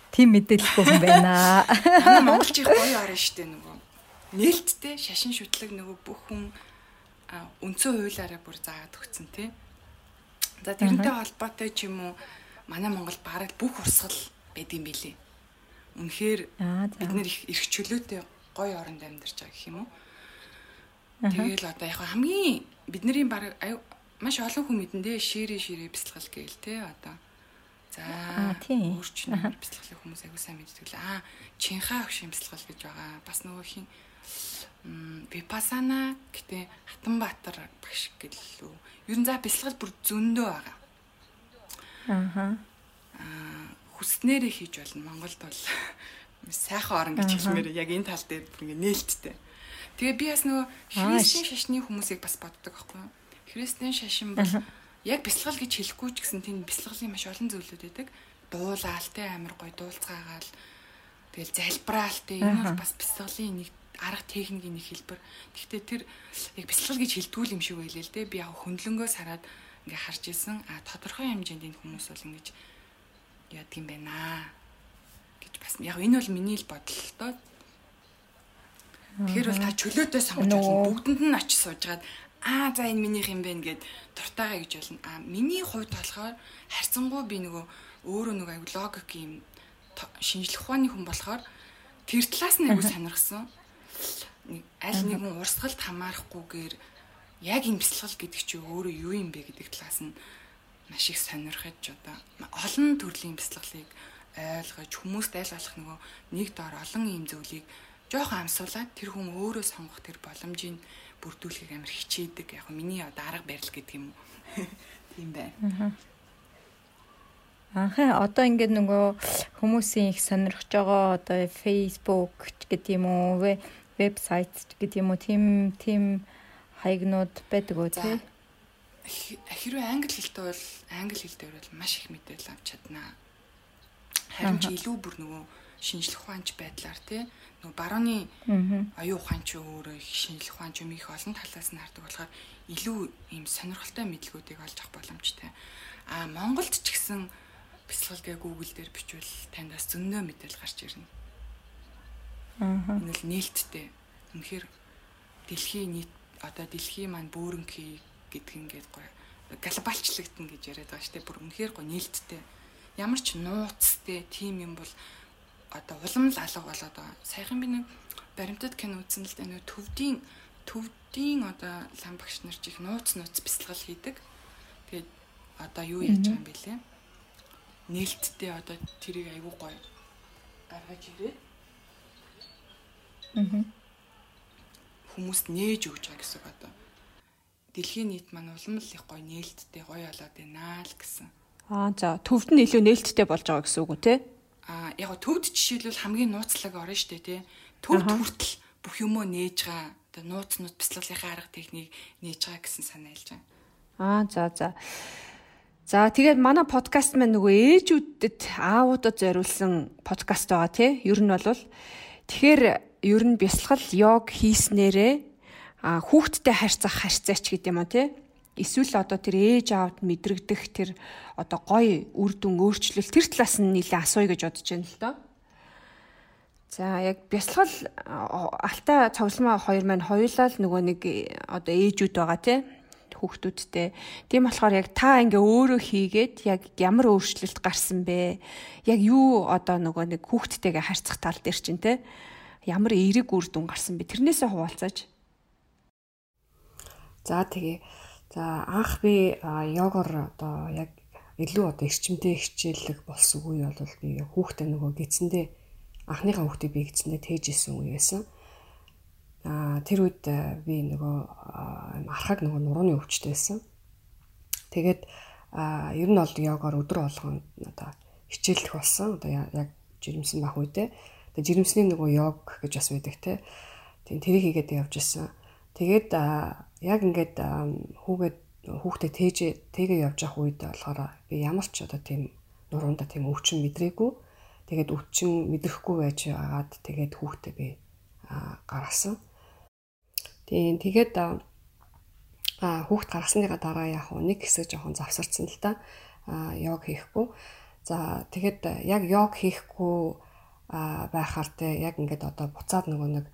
тийм мэдээлэлгүй хүн байна. манай монголчууд гоё орно штэ нөгөө. Нээлттэй шашин шүтлэг нөгөө бүх хүн үндсэн хуулиараа бүр заагаад өгсөн тий. За тэрнтэй холбоотой ч юм уу манай Монгол бараг бүх урсгал байдсан билий. Үнэхээр бид нэр их эрх чөлөөтэй гоё оронд амьдарч байгаа гэх юм уу. Тэгэл одоо яг хамгийн бидний баг маш олон хүн мэдэндээ ширээ ширээ бяцлал гээл те одоо За өөрч нэр бяцлаглах хүмүүс аягүй сайн мэддэг л аа чинхаа хөшин бяцлал гэж байгаа. Бас нөгөө хин Випасана гэтээ Хатанбаатар багш гэлөө. Ер нь за бяцлал бүр зөндөө байгаа. Аа. Хүснээрээ хийж болно. Монголд бол сайхан орон гэж хэлмээр яг энэ тал дээр бүр ингэ нээлттэй. Тэгээ би бас нөгөө христийн шашны хүмүүсийг бас боддог байхгүй юу? Христийн шашин бол яг бяцлал гэж хэлэхгүй ч гэсэн тийм бяцлаглын маш олон зүйлүүд байдаг. Дуулаалтай амар гой дуулцгаагаал тэгэл залбираалтай энэ бол бас бяцлаглын нэг арга техникийн нэг хэлбэр. Гэхдээ тэр яг бяцлал гэж хэлдгүүл юм шиг байлээ л дээ. Би яг хөндлөнгөөс хараад ингээ харж исэн. А тодорхой хэмжээнд энэ хүмүүс бол ингэж яадаг юм байна гэж бас яг энэ бол миний л бодол л доо. Тэгэхээр бол та чөлөөтэй сонгож болно. Бүгдэнд нь очиж суужгаад аа за энэ минийх юм байна гэд дуртайгаа гэж болно. А миний хувьд болохоор харьцангуй би нөгөө өөрөө нөгөө аяг логик юм шинжлэх ухааны хүн болохоор тэр талаас нь аягүй сонирхсан. Аль нэгэн урсгалд хамаарахгүйгээр яг бяцлал гэдэг чинь өөрөө юу юм бэ гэдэг талаас нь маш их сонирхож одоо олон төрлийн бяцлаглыг ойлгож хүмүүст айл болох нөгөө нэг доор олон юм зүйлийг жоохон амсуулаад тэр хүн өөрөө сонгох тэр боломжийг бүрдүүлэхийг амар хичээдэг. Яг миний одоо арга барил гэдэг юм уу. Тийм байна. Анхаа одоо ингээд нөгөө хүмүүсийн их сонирхож байгаа одоо Facebook гэдэг юм уу, вебсайт гэдэг юм уу, тийм тийм хаягнууд байдаг уу тий? Хэрвээ англи хэлтэй бол англи хэл дээр бол маш их мэдээлэл авч чаднаа. Харин ч илүү бүр нөгөө шинжлэх ухаанч байдлаар тий нөгөө барууны оюун ухаанч өөрөө их шинжлэх ухаанч юм их олон талаас нь хардаг болохоор илүү ийм сонирхолтой мэдлгүүдийг олж авах боломжтой. А Монголд ч гэсэн бяцлаглгээ Google дээр бичвэл танд бас зөндөө мэдээлэл гарч ирнэ. Аа. Энэ л нээлттэй. Үнэхээр дэлхийн нийт одоо дэлхийн маань бөөрөнхий гэдэг ингээд гоё глобалчлагдана гэж яриад байгаа дээ. Бүр үнэхээр гоё нээлттэй. Ямар ч нууцтэй тим юм бол одоо улам л алга болоод байгаа. Саяхан би нэг баримтат кино үзсэн л дээ төвдийн төвдийн одоо лам багш нар чих нууц нууц бяцлал хийдэг. Тэгээд одоо юу яаж байгаа юм бэ лээ? Нээлттэй одоо тэрийг айгүй гоё гаргаж ирээд. Аа. Хүмүүст нээж өгч байгаа гэсэн одоо. Дэлхийн нийт маань улам л их гоё нээлттэй гоё болоод байна л гэсэн. Аа за төвд нь илүү нээлттэй болж байгаа гэсэн үг үү те? а яг төвд жишээлбэл хамгийн нууцлаг орно штэ тий. Төвд хүртэл бүх юмөө нээж байгаа. Одоо нууц нууц бяцлаглалынхаа арга техник нээж байгаа гэсэн санаа хэлж байгаа. Аа за за. За тэгээд манай подкаст маань нөгөө ээжүүдэд аавуудад зориулсан подкаст байгаа тий. Ер нь бол тэгэхээр ер нь бясалгал йог хийснээрээ хүүхдтэй харьцах харьцаач гэдэг юм а тий эсвэл одоо тэр ээж аавд мэдрэгдэх тэр одоо гоё үр дүн өөрчлөлт тэр талаас нь нэлээ асууя гэж бодож байна л доо. За яг бясалгал алтай цогцлмаа хоёр маань хоёулаа л нөгөө нэг одоо ээжүүд байгаа тий хүүхдүүдтэй. Тийм болохоор яг та ингээ өөрөө хийгээд яг ямар өөрчлөлт гарсан бэ? Яг юу одоо нөгөө нэг хүүхдтэйгээ харьцах тал дээр чинь те ямар эерэг үр дүн гарсан бэ? Тэрнээсээ хуваалцаач. За тэгээ За анх би йогоор одоо яг илүү одоо эрчимтэй хичээллэг болсон үе бол би хүүхдээ нөгөө гидсэндээ анхныхаа хүүхдээ би гидсэндээ тээж исэн үе байсан. Тэр үед би нөгөө архаг нөгөө нурууны өвчтэй байсан. Тэгээд ер нь бол йогоор өдөр болгон одоо хичээллэх болсон. Одоо яг жирэмсэн бах үедээ. Тэгээд жирэмсний нөгөө йог гэж бас байдаг те. Тийм тэрийг хийгээд явж исэн. Тэгээд яг ингээд хүүгээд хүүхдээ тээж тэгээ явж явах үед болохоор би ямар ч одоо тийм нуруундаа тийм өвчин мэдрээгүй. Тэгээд өвчин мэдрэхгүй байж агаад тэгээд хүүхдээ би гаргасан. Тийм тэгээд а хүүхд гаргасныгаа дараа яг нэг хэсэг жоохон завсарсан л та а йог хийхгүй. За тэгэхэд яг йог хийхгүй а байхаар те яг ингээд одоо буцаад нөгөө нэг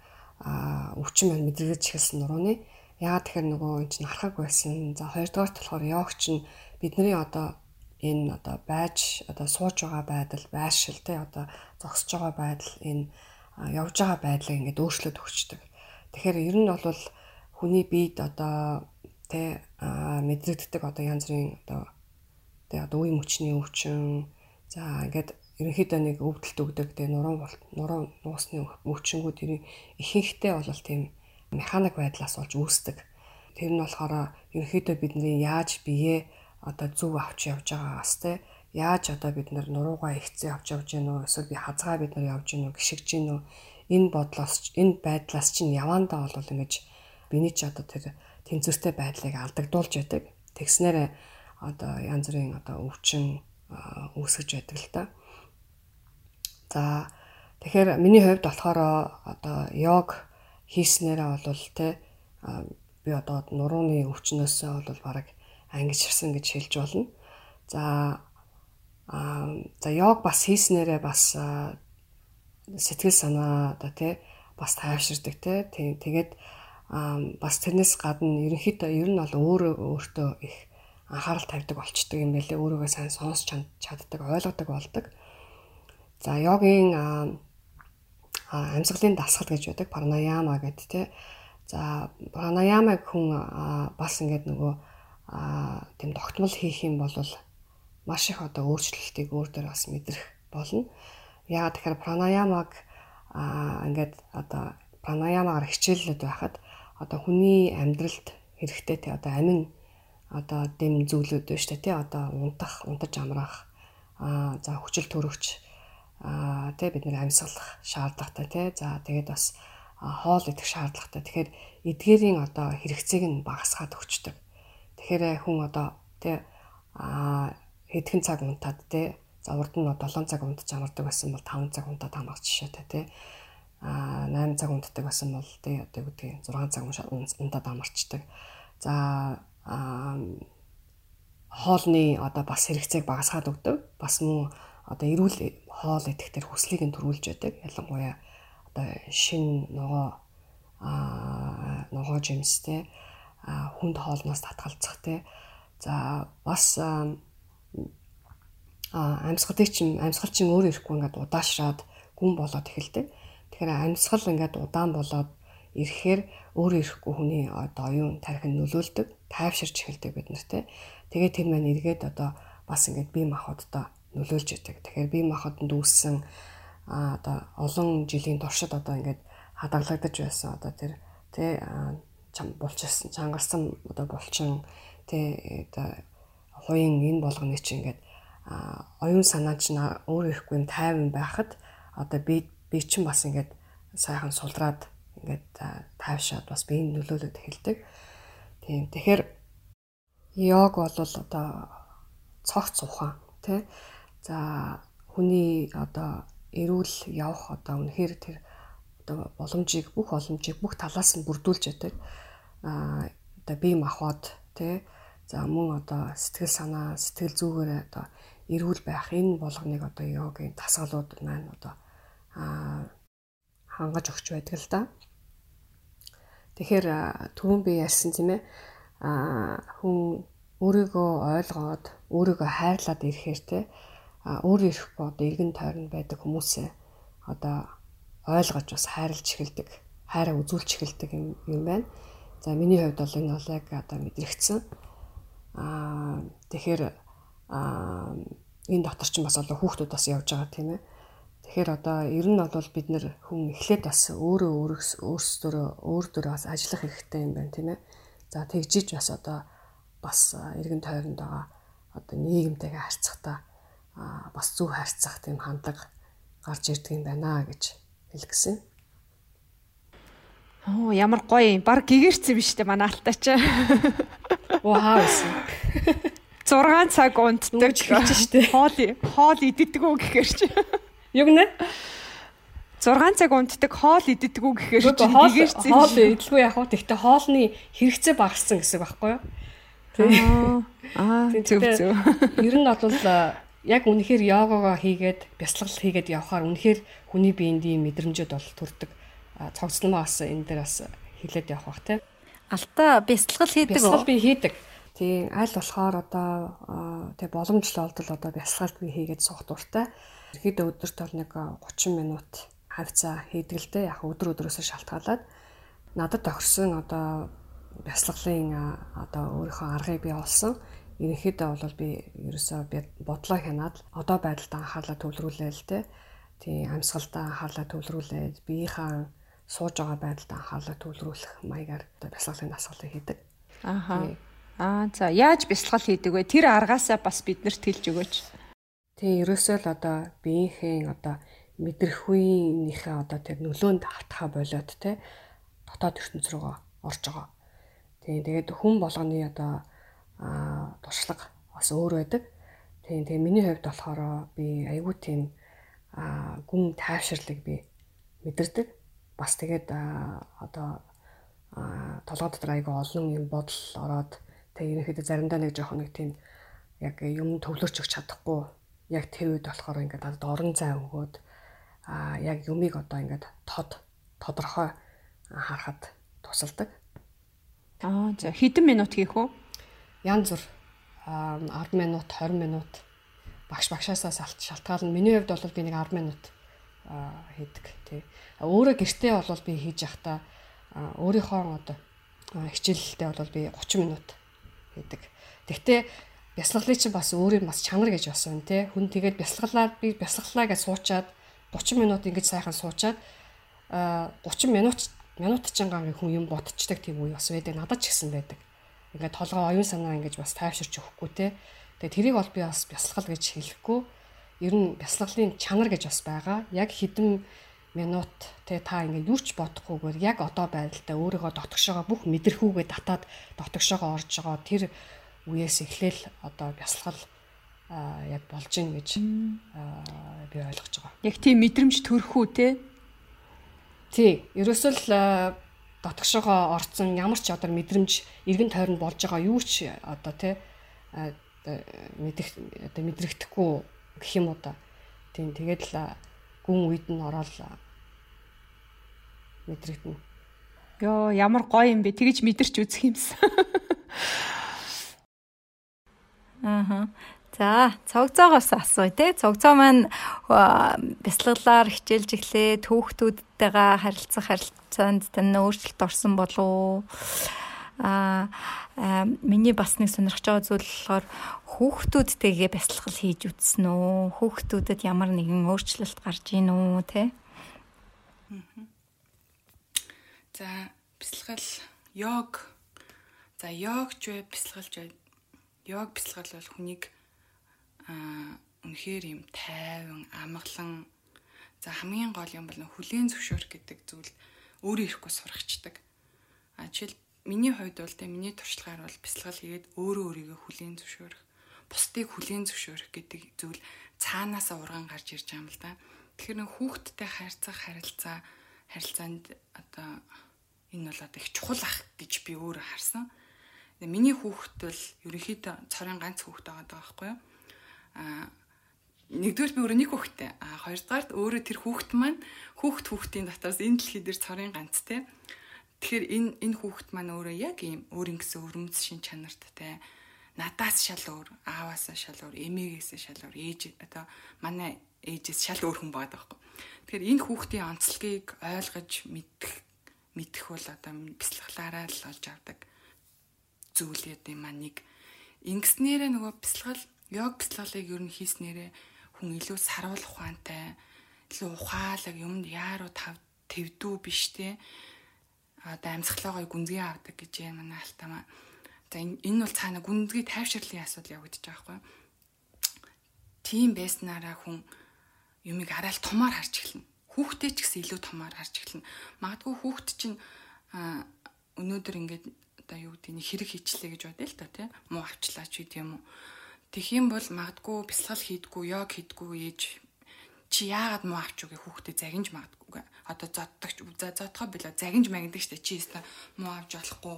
өвчин маань мэдрэгдэж эхэлсэн нурууны яагаад тэгэхээр нөгөө энэ чинь харахаг байсан. За хоёрдугаар болохоор йог чинь бидний одоо энэ одоо байж одоо сууж байгаа байдал байршил те одоо зогсож байгаа байдал энэ явж байгаа байдлыг ингээд өөрчлөд өгчдөг. Тэгэхээр ер нь бол хүний биед одоо тэ мэдрэгддэг одоо янз бүрийн одоо тэ одоо үе мөчний өвчин за ингээд ерөнхийдөө нэг өвдөлт өгдөг тэ нуруу нуруу нуусны өвчнгүүд ихэнхдээ бол тийм механик байдлаас болж үүсдэг. Тэр нь болохоор ерөнхийдөө бидний яаж бие одоо зөв авч явж байгаагаас те яаж одоо бид нар нуруугаа ихцээ авч явж гэнэ үү эсвэл би хазгаа бид нар явж гэнэ үү гიშгэж гэнэ үү энэ бодлоос энэ байдлаас чинь явандаа бол ингэж биний ч одоо тэр тэнцвэртэй байдлыг алдагдуулж байдаг тэгснээрээ одоо янз бүрийн одоо өвчин үүсгэж байдаг л та. За тэгэхээр миний хувьд болохоор одоо йог хийснээрээ бол те би одоо нурууны өвчнөөсөө бол бараг ангижирсан гэж хэлж болно. За аа за йог бас хийснээрээ бас сэтгэл санаа одоо тий бас тайвширдаг тий тэгээд бас тэрнээс гадна ерөнхийдөө ер нь бол өөрөө өөртөө их анхаарал тавьдаг болчдөг юм байлээ өөрийгөө сайн сонсч чаддаг ойлгодог болдог. За йогийн амьсгалын дасгал гэж байдаг пранаяма гэдэг тий. За пранаяамаг хүн бас ингээд нөгөө тийм тогтмол хийх юм бол маш их одоо өөрчлөлтийг өөр дээр бас мэдрэх болно. Яагаад тэгэхээр пранаямаг аа ингээд одоо пранаямагаар хичээллээд байхад одоо хүний амьдралд хэрэгтэй тий одоо амин одоо дэм зүйлүүд байна шүү дээ тий одоо унтах, унтаж амраах аа за хүчил төрөгч аа тий бид нэр амьсгалах шаардлагатай тий за тэгээд бас хоол идэх шаардлагатай. Тэгэхээр эдгээрийн одоо хэрэгцээг нь багасгаад өгчдөг. Тэгэхээр хүн одоо тий а хэдхэн цаг унтаад тий за урд нь 7 цаг унтаж амардаг байсан бол 5 цаг унтаад амрах жишээтэй тий а 8 цаг унтдаг байсан бол тий одоо үгүй 6 цаг унтаад амарчдаг. За хоолны одоо бас хэрэгцээг багасгаад өгдөг. Бас мөн одоо эрүүл хоол идэх төр хүслийг нь төрүүлж байдаг. Ялангуяа одоо шин ногоо а ногоо жимстэй хүнд хоолноос татгалзах те. За бас амьсгалыг чинь амьсгал чинь өөр ирэхгүй ингээд удаашраад гүн болоод эхэлдэг. Тэгэхээр амьсгал ингээд удаан болоод ирэхээр өөр ирэхгүй хүний одоо оюун тархин нөлөөлдөг, тайвширч эхэлдэг бид нар те. Тэгээд тэр маань эргээд одоо бас ингээд бие махбодтой нөлөөлж идэг. Тэгэхээр бие махбодонд үүссэн одоо олон жилийн туршид одоо ингээд хадгалагдаж байсан одоо тэр тэ чам булчсан чангарсан одоо булчин тэ оо хуийн энэ болгоны чинь ингээд оюун санаа чинь өөр ирэхгүй тайван байхад одоо би би чинь бас ингээд сайхан сулраад ингээд тайвшаад бас биеийн нөлөөлөд эхэлдэг. Тийм. Тэгэхээр йог бол одоо цогц ухаан тий. За хүний одоо эрүүл явах одоо үнэхээр тэр одоо боломжийг бүх боломжийг бүх талаас нь бүрдүүлж яадаг а одоо бие махбод тий за мөн одоо сэтгэл санаа сэтгэл зүгээр одоо эрүүл байх энэ болгоныг одоо йогийн дасгалууд маань одоо хангаж өгч байдаг л да. Тэгэхээр түрүүн би ярьсан тийм ээ хүн өөрийгөө ойлгоод өөрийгөө хайрлаад ирэхээр те өөр ирэхгүй одоо иргэн тойронд байдаг хүмүүсээ одоо ойлгож бас хайрлж эхэлдэг, хайраа үзүүлж эхэлдэг юм юм байна. За миний хувьд бол энэ бол яг одоо мэдрэгдсэн. Аа тэгэхээр аа энэ дотор ч бас олон хүүхдүүд бас явж байгаа тийм ээ. Тэгэхээр одоо ер нь бол бид нэр хүн эхлээд бас өөрөө өөрсдөө өөр дөрөө бас ажиллах хэрэгтэй юм байна тийм ээ. За тэгжиж бас одоо бас эргэн тойронд байгаа одоо нийгэмтэйгээ харьцахдаа бас зөв харьцах тийм хандлага гарч ирдэг юм байна гэж хэлгэсэн. Оо ямар гоё юм. Баг гэгэрсэн биз дээ манай алтаа чи. Вау. 6 цаг унтдаг гэж штэ. Хоол хоол иддэг үү гэхээр чи. Юу гэнэ? 6 цаг унтдаг хоол иддэг үү гэхээр чинь тэгэж хоол идэлгүй яг хөө тэгтээ хоолны хэрэгцээ багассан гэсэн байхгүй юу? Аа зөв зөв. Ер нь бол яг үнэхээр йогогоо хийгээд бясалгал хийгээд явхаар үнэхээр хүний биеинд ийм мэдрэмжүүд бол төрдөг. Цогцломоо бас энэ дээр бас хилээд явах бах тий. Алтаа бясалгал хийдэг? Бясалгал би хийдэг. Тийм аль болохоор одоо тэг боломжтой болдол одоо бясалгалт би хийгээд суух дуртай. Ерхэд өдөрт бол нэг 30 минут хавцаа хийдэг л дээ. Яг өдөр өдрөөсөө шалтгаалаад надад тохирсон одоо бясалгалын одоо өөрийнхөө аргыг би олсон. Ерөнхийдөө бол би ерөөсөө бодлоо хянаад одоо байдалд анхаарлаа төвлөрүүлээ л дээ. Тийм амьсгалдаа анхаарлаа төвлөрүүлээд биеийнхээ сууж байгаа байдалд анхаарлаа төвлөрүүлэх маягаар одоо бясалгалын дасгалыг хийдэг. Ааха. Аа за яаж бясалгал хийдэг вэ? Тэр аргаасаа бас биднэрт хэлж өгөөч. Тийм ерөөсөө л одоо биеийнхээ одоо мэдрэхүйнийхээ одоо тэр нөлөөнд автахаа болоод те дотоод ертөнц рүүгээ орж байгаа. Тийм тэгээд хүн болгоны одоо аа туршлага бас өөр байдаг. Тийм тэгээ миний хувьд болохоор би айгүй тийм аа гүн тайвширлыг би мэдэрдэг. Бас тэгээд одоо толгой дотор айгүй олон юм бодол ороод тэгээ ерөнхийдөө заримдаа нэг жоохон нэг тийм яг юм төвлөрч өгч чадахгүй яг тэр үед болохоор ингээд надад орон зай өгөөд аа яг юмыг одоо ингээд тод тодорхой харахад тусалдаг. Аа за хэдэн минут хийх вэ? янз бүр 10 минут 20 минут багш багшаасаа шалтгаална. Миний хувьд бол би нэг 10 минут хийдэг тий. Өөрөө гэртээ бол би хийж явахдаа өөрийнхөө одоо хичээлэлтэй бол би 30 минут хийдэг. Тэгтээ бясалгалыг чинь бас өөрийн бас чанар гэж бас байна тий. Хүн тэгээд бясалгалаар би бясалгалаа гэж суучаад 30 минут ингэж сайхан суучаад 30 минут минут чангаан хүн юм бодчихдаг тийм үе бас байдаг. Надад ч гэсэн байдаг ингээд толгой оюун санаа ингэж бас тайвширч өгөхгүй те. Тэгээ тэрийг бол би бас бясалгал гэж хэлэхгүй. Ер нь бясалгалын чанар гэж бас байгаа. Яг хэдэн минут те та ингээд юу ч бодохгүйгээр яг одоо байдалтай өөрийгөө дотгошоогоо бүх мэдрэхүүгээ татаад дотгошоогоо орж байгаа тэр үеэс эхлээл одоо бясалгал яг болж гин гэж би ойлгож байгаа. Яг тийм мэдрэмж төрөхүү те. Тий, ерөөсөө л дотгошоогоо орцсон ямар ч одоо мэдрэмж эргэн тойронд болж байгаа юу ч одоо тий мэдэх одоо мэдрэгдэхгүй гэх юм уу да. Тийм тэгээд л гүн үед нь ороод мэдрэгдэнэ. Йоо ямар гоё юм бэ. Тэгэж мэдэрч үзэх юмсан. Аа. За, цогцоогоос асууя те. Цогцоо маань бясалгалаар хичээлж эхлээ, түүхтүүдтэйгээ харилцах харилцаанд тань өөрчлөлт орсон болов уу? Аа, миний бас нэг сонирхож байгаа зүйл болохоор хүүхдүүдтэйгээ бясалгал хийж үзсэн үү? Хүүхдүүдэд ямар нэгэн өөрчлөлт гарч ийн үү те? За, бясалгал йог За йогч бай, бясалгалч бай. Йог бясалгал бол хүнийг аа үнэхээр юм тайван, амгалан за хамгийн гол юм бол хүлийн зөвшөөрөх гэдэг зүйл өөрөө ирэхгүй сурахчдаг. А жишээл миний хувьд бол тэ миний туршлагаар бол бясалгал хийгээд өөрөө өөрийгөө хүлийн зөвшөөрөх, бусдыг хүлийн зөвшөөрөх гэдэг зүйл цаанаасаа урган гарч ирж байгаа юм л да. Тэгэхээр нэг хүүхдтэй харьцах харилцаа харилцаанд одоо энэ бол одоо их чухал ах гэж би өөрөө харсан. Миний хүүхэд бол ерөнхийдөө цорын ганц хүүхэд байгаа байхгүй юу? а нэгдүгээр би өөрөө нэг хүүхэдтэй. А хоёрдугаарт өөрөө тэр хүүхэд маань хүүхэд хүүхдийн дотоос энэ дэлхий дээр цорын ганц те. Тэгэхээр энэ энэ хүүхэд маань өөрөө яг ийм өөрийн гэсэн өрөмц шин чанарт те. Надаас шал өөр, ааваас шал өөр, эмээгээс шал өөр, ээж одоо манай ээжээс шал өөр хүн байгаа байхгүй. Тэгэхээр энэ хүүхдийн онцлогийг ойлгож мэдэх мэдэх бол одоо бяцлаглаараа л олж авдаг зүйл яд юм аа нэг. Ингэснээрээ нөгөө бяцлагал Йог бяцлаглыг ер нь хийснээрээ хүн илүү сарвал ухаантай, илүү ухаалаг юмд яаруу тав твдүү биш те. Одоо амьсгалаагаа гүнзгий авдаг гэж юм манай алтамаа. За энэ бол цаана гүнзгий тайвширлын асуудал явагдаж байгаа хгүй. Тийм байснараа хүн юмыг арай л томоор харж эхэлнэ. Хүүхдээ ч гэсэн илүү томоор харж эхэлнэ. Магадгүй хүүхд чинь өнөөдөр ингээд одоо юу гэдэг нь хэрэг хийчлээ гэж бодъё л та тийм муу авчлаа ч үгүй юм уу Тэгэх юм бол магадгүй бясалгал хийдгүү, йог хийдгүү ээж чи яагаад муу авч үгээ хүүхдэд загинж магадгүй. Одоо зоддогч за зодхоо билээ загинж магаддаг штэ чи өстө муу авч болохгүй.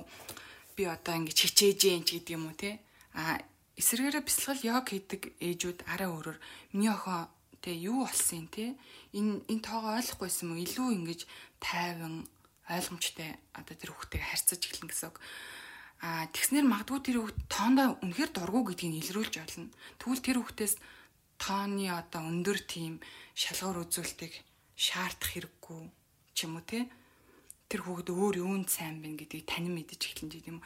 Би одоо ингэж хичээж юм ч гэдэг юм уу те. А эсвэргээрээ бясалгал йог хийдэг ээжүүд арай өөрөөр миний охин те юу болсон те энэ энэ тоогоо ойлгохгүйсэн мө илүү ингэж тайван ойлгомжтой одоо тэр хүүхдтэйгээ харьцаж эхлэн гэсэн үг. А тэгснэр магадгүй тэр хүүхд тоондоо үнэхээр дургу гэдгийг илрүүлж олно. Тэгвэл тэр хүүхдээс тооны одоо өндөр тийм шалгуур үзүүлэлтийг шаардах хэрэггүй ч юм уу те. Тэр хүүхд өөр юунд сайн байна гэдгийг танин мэдэж эхэлнэ гэдэг юм.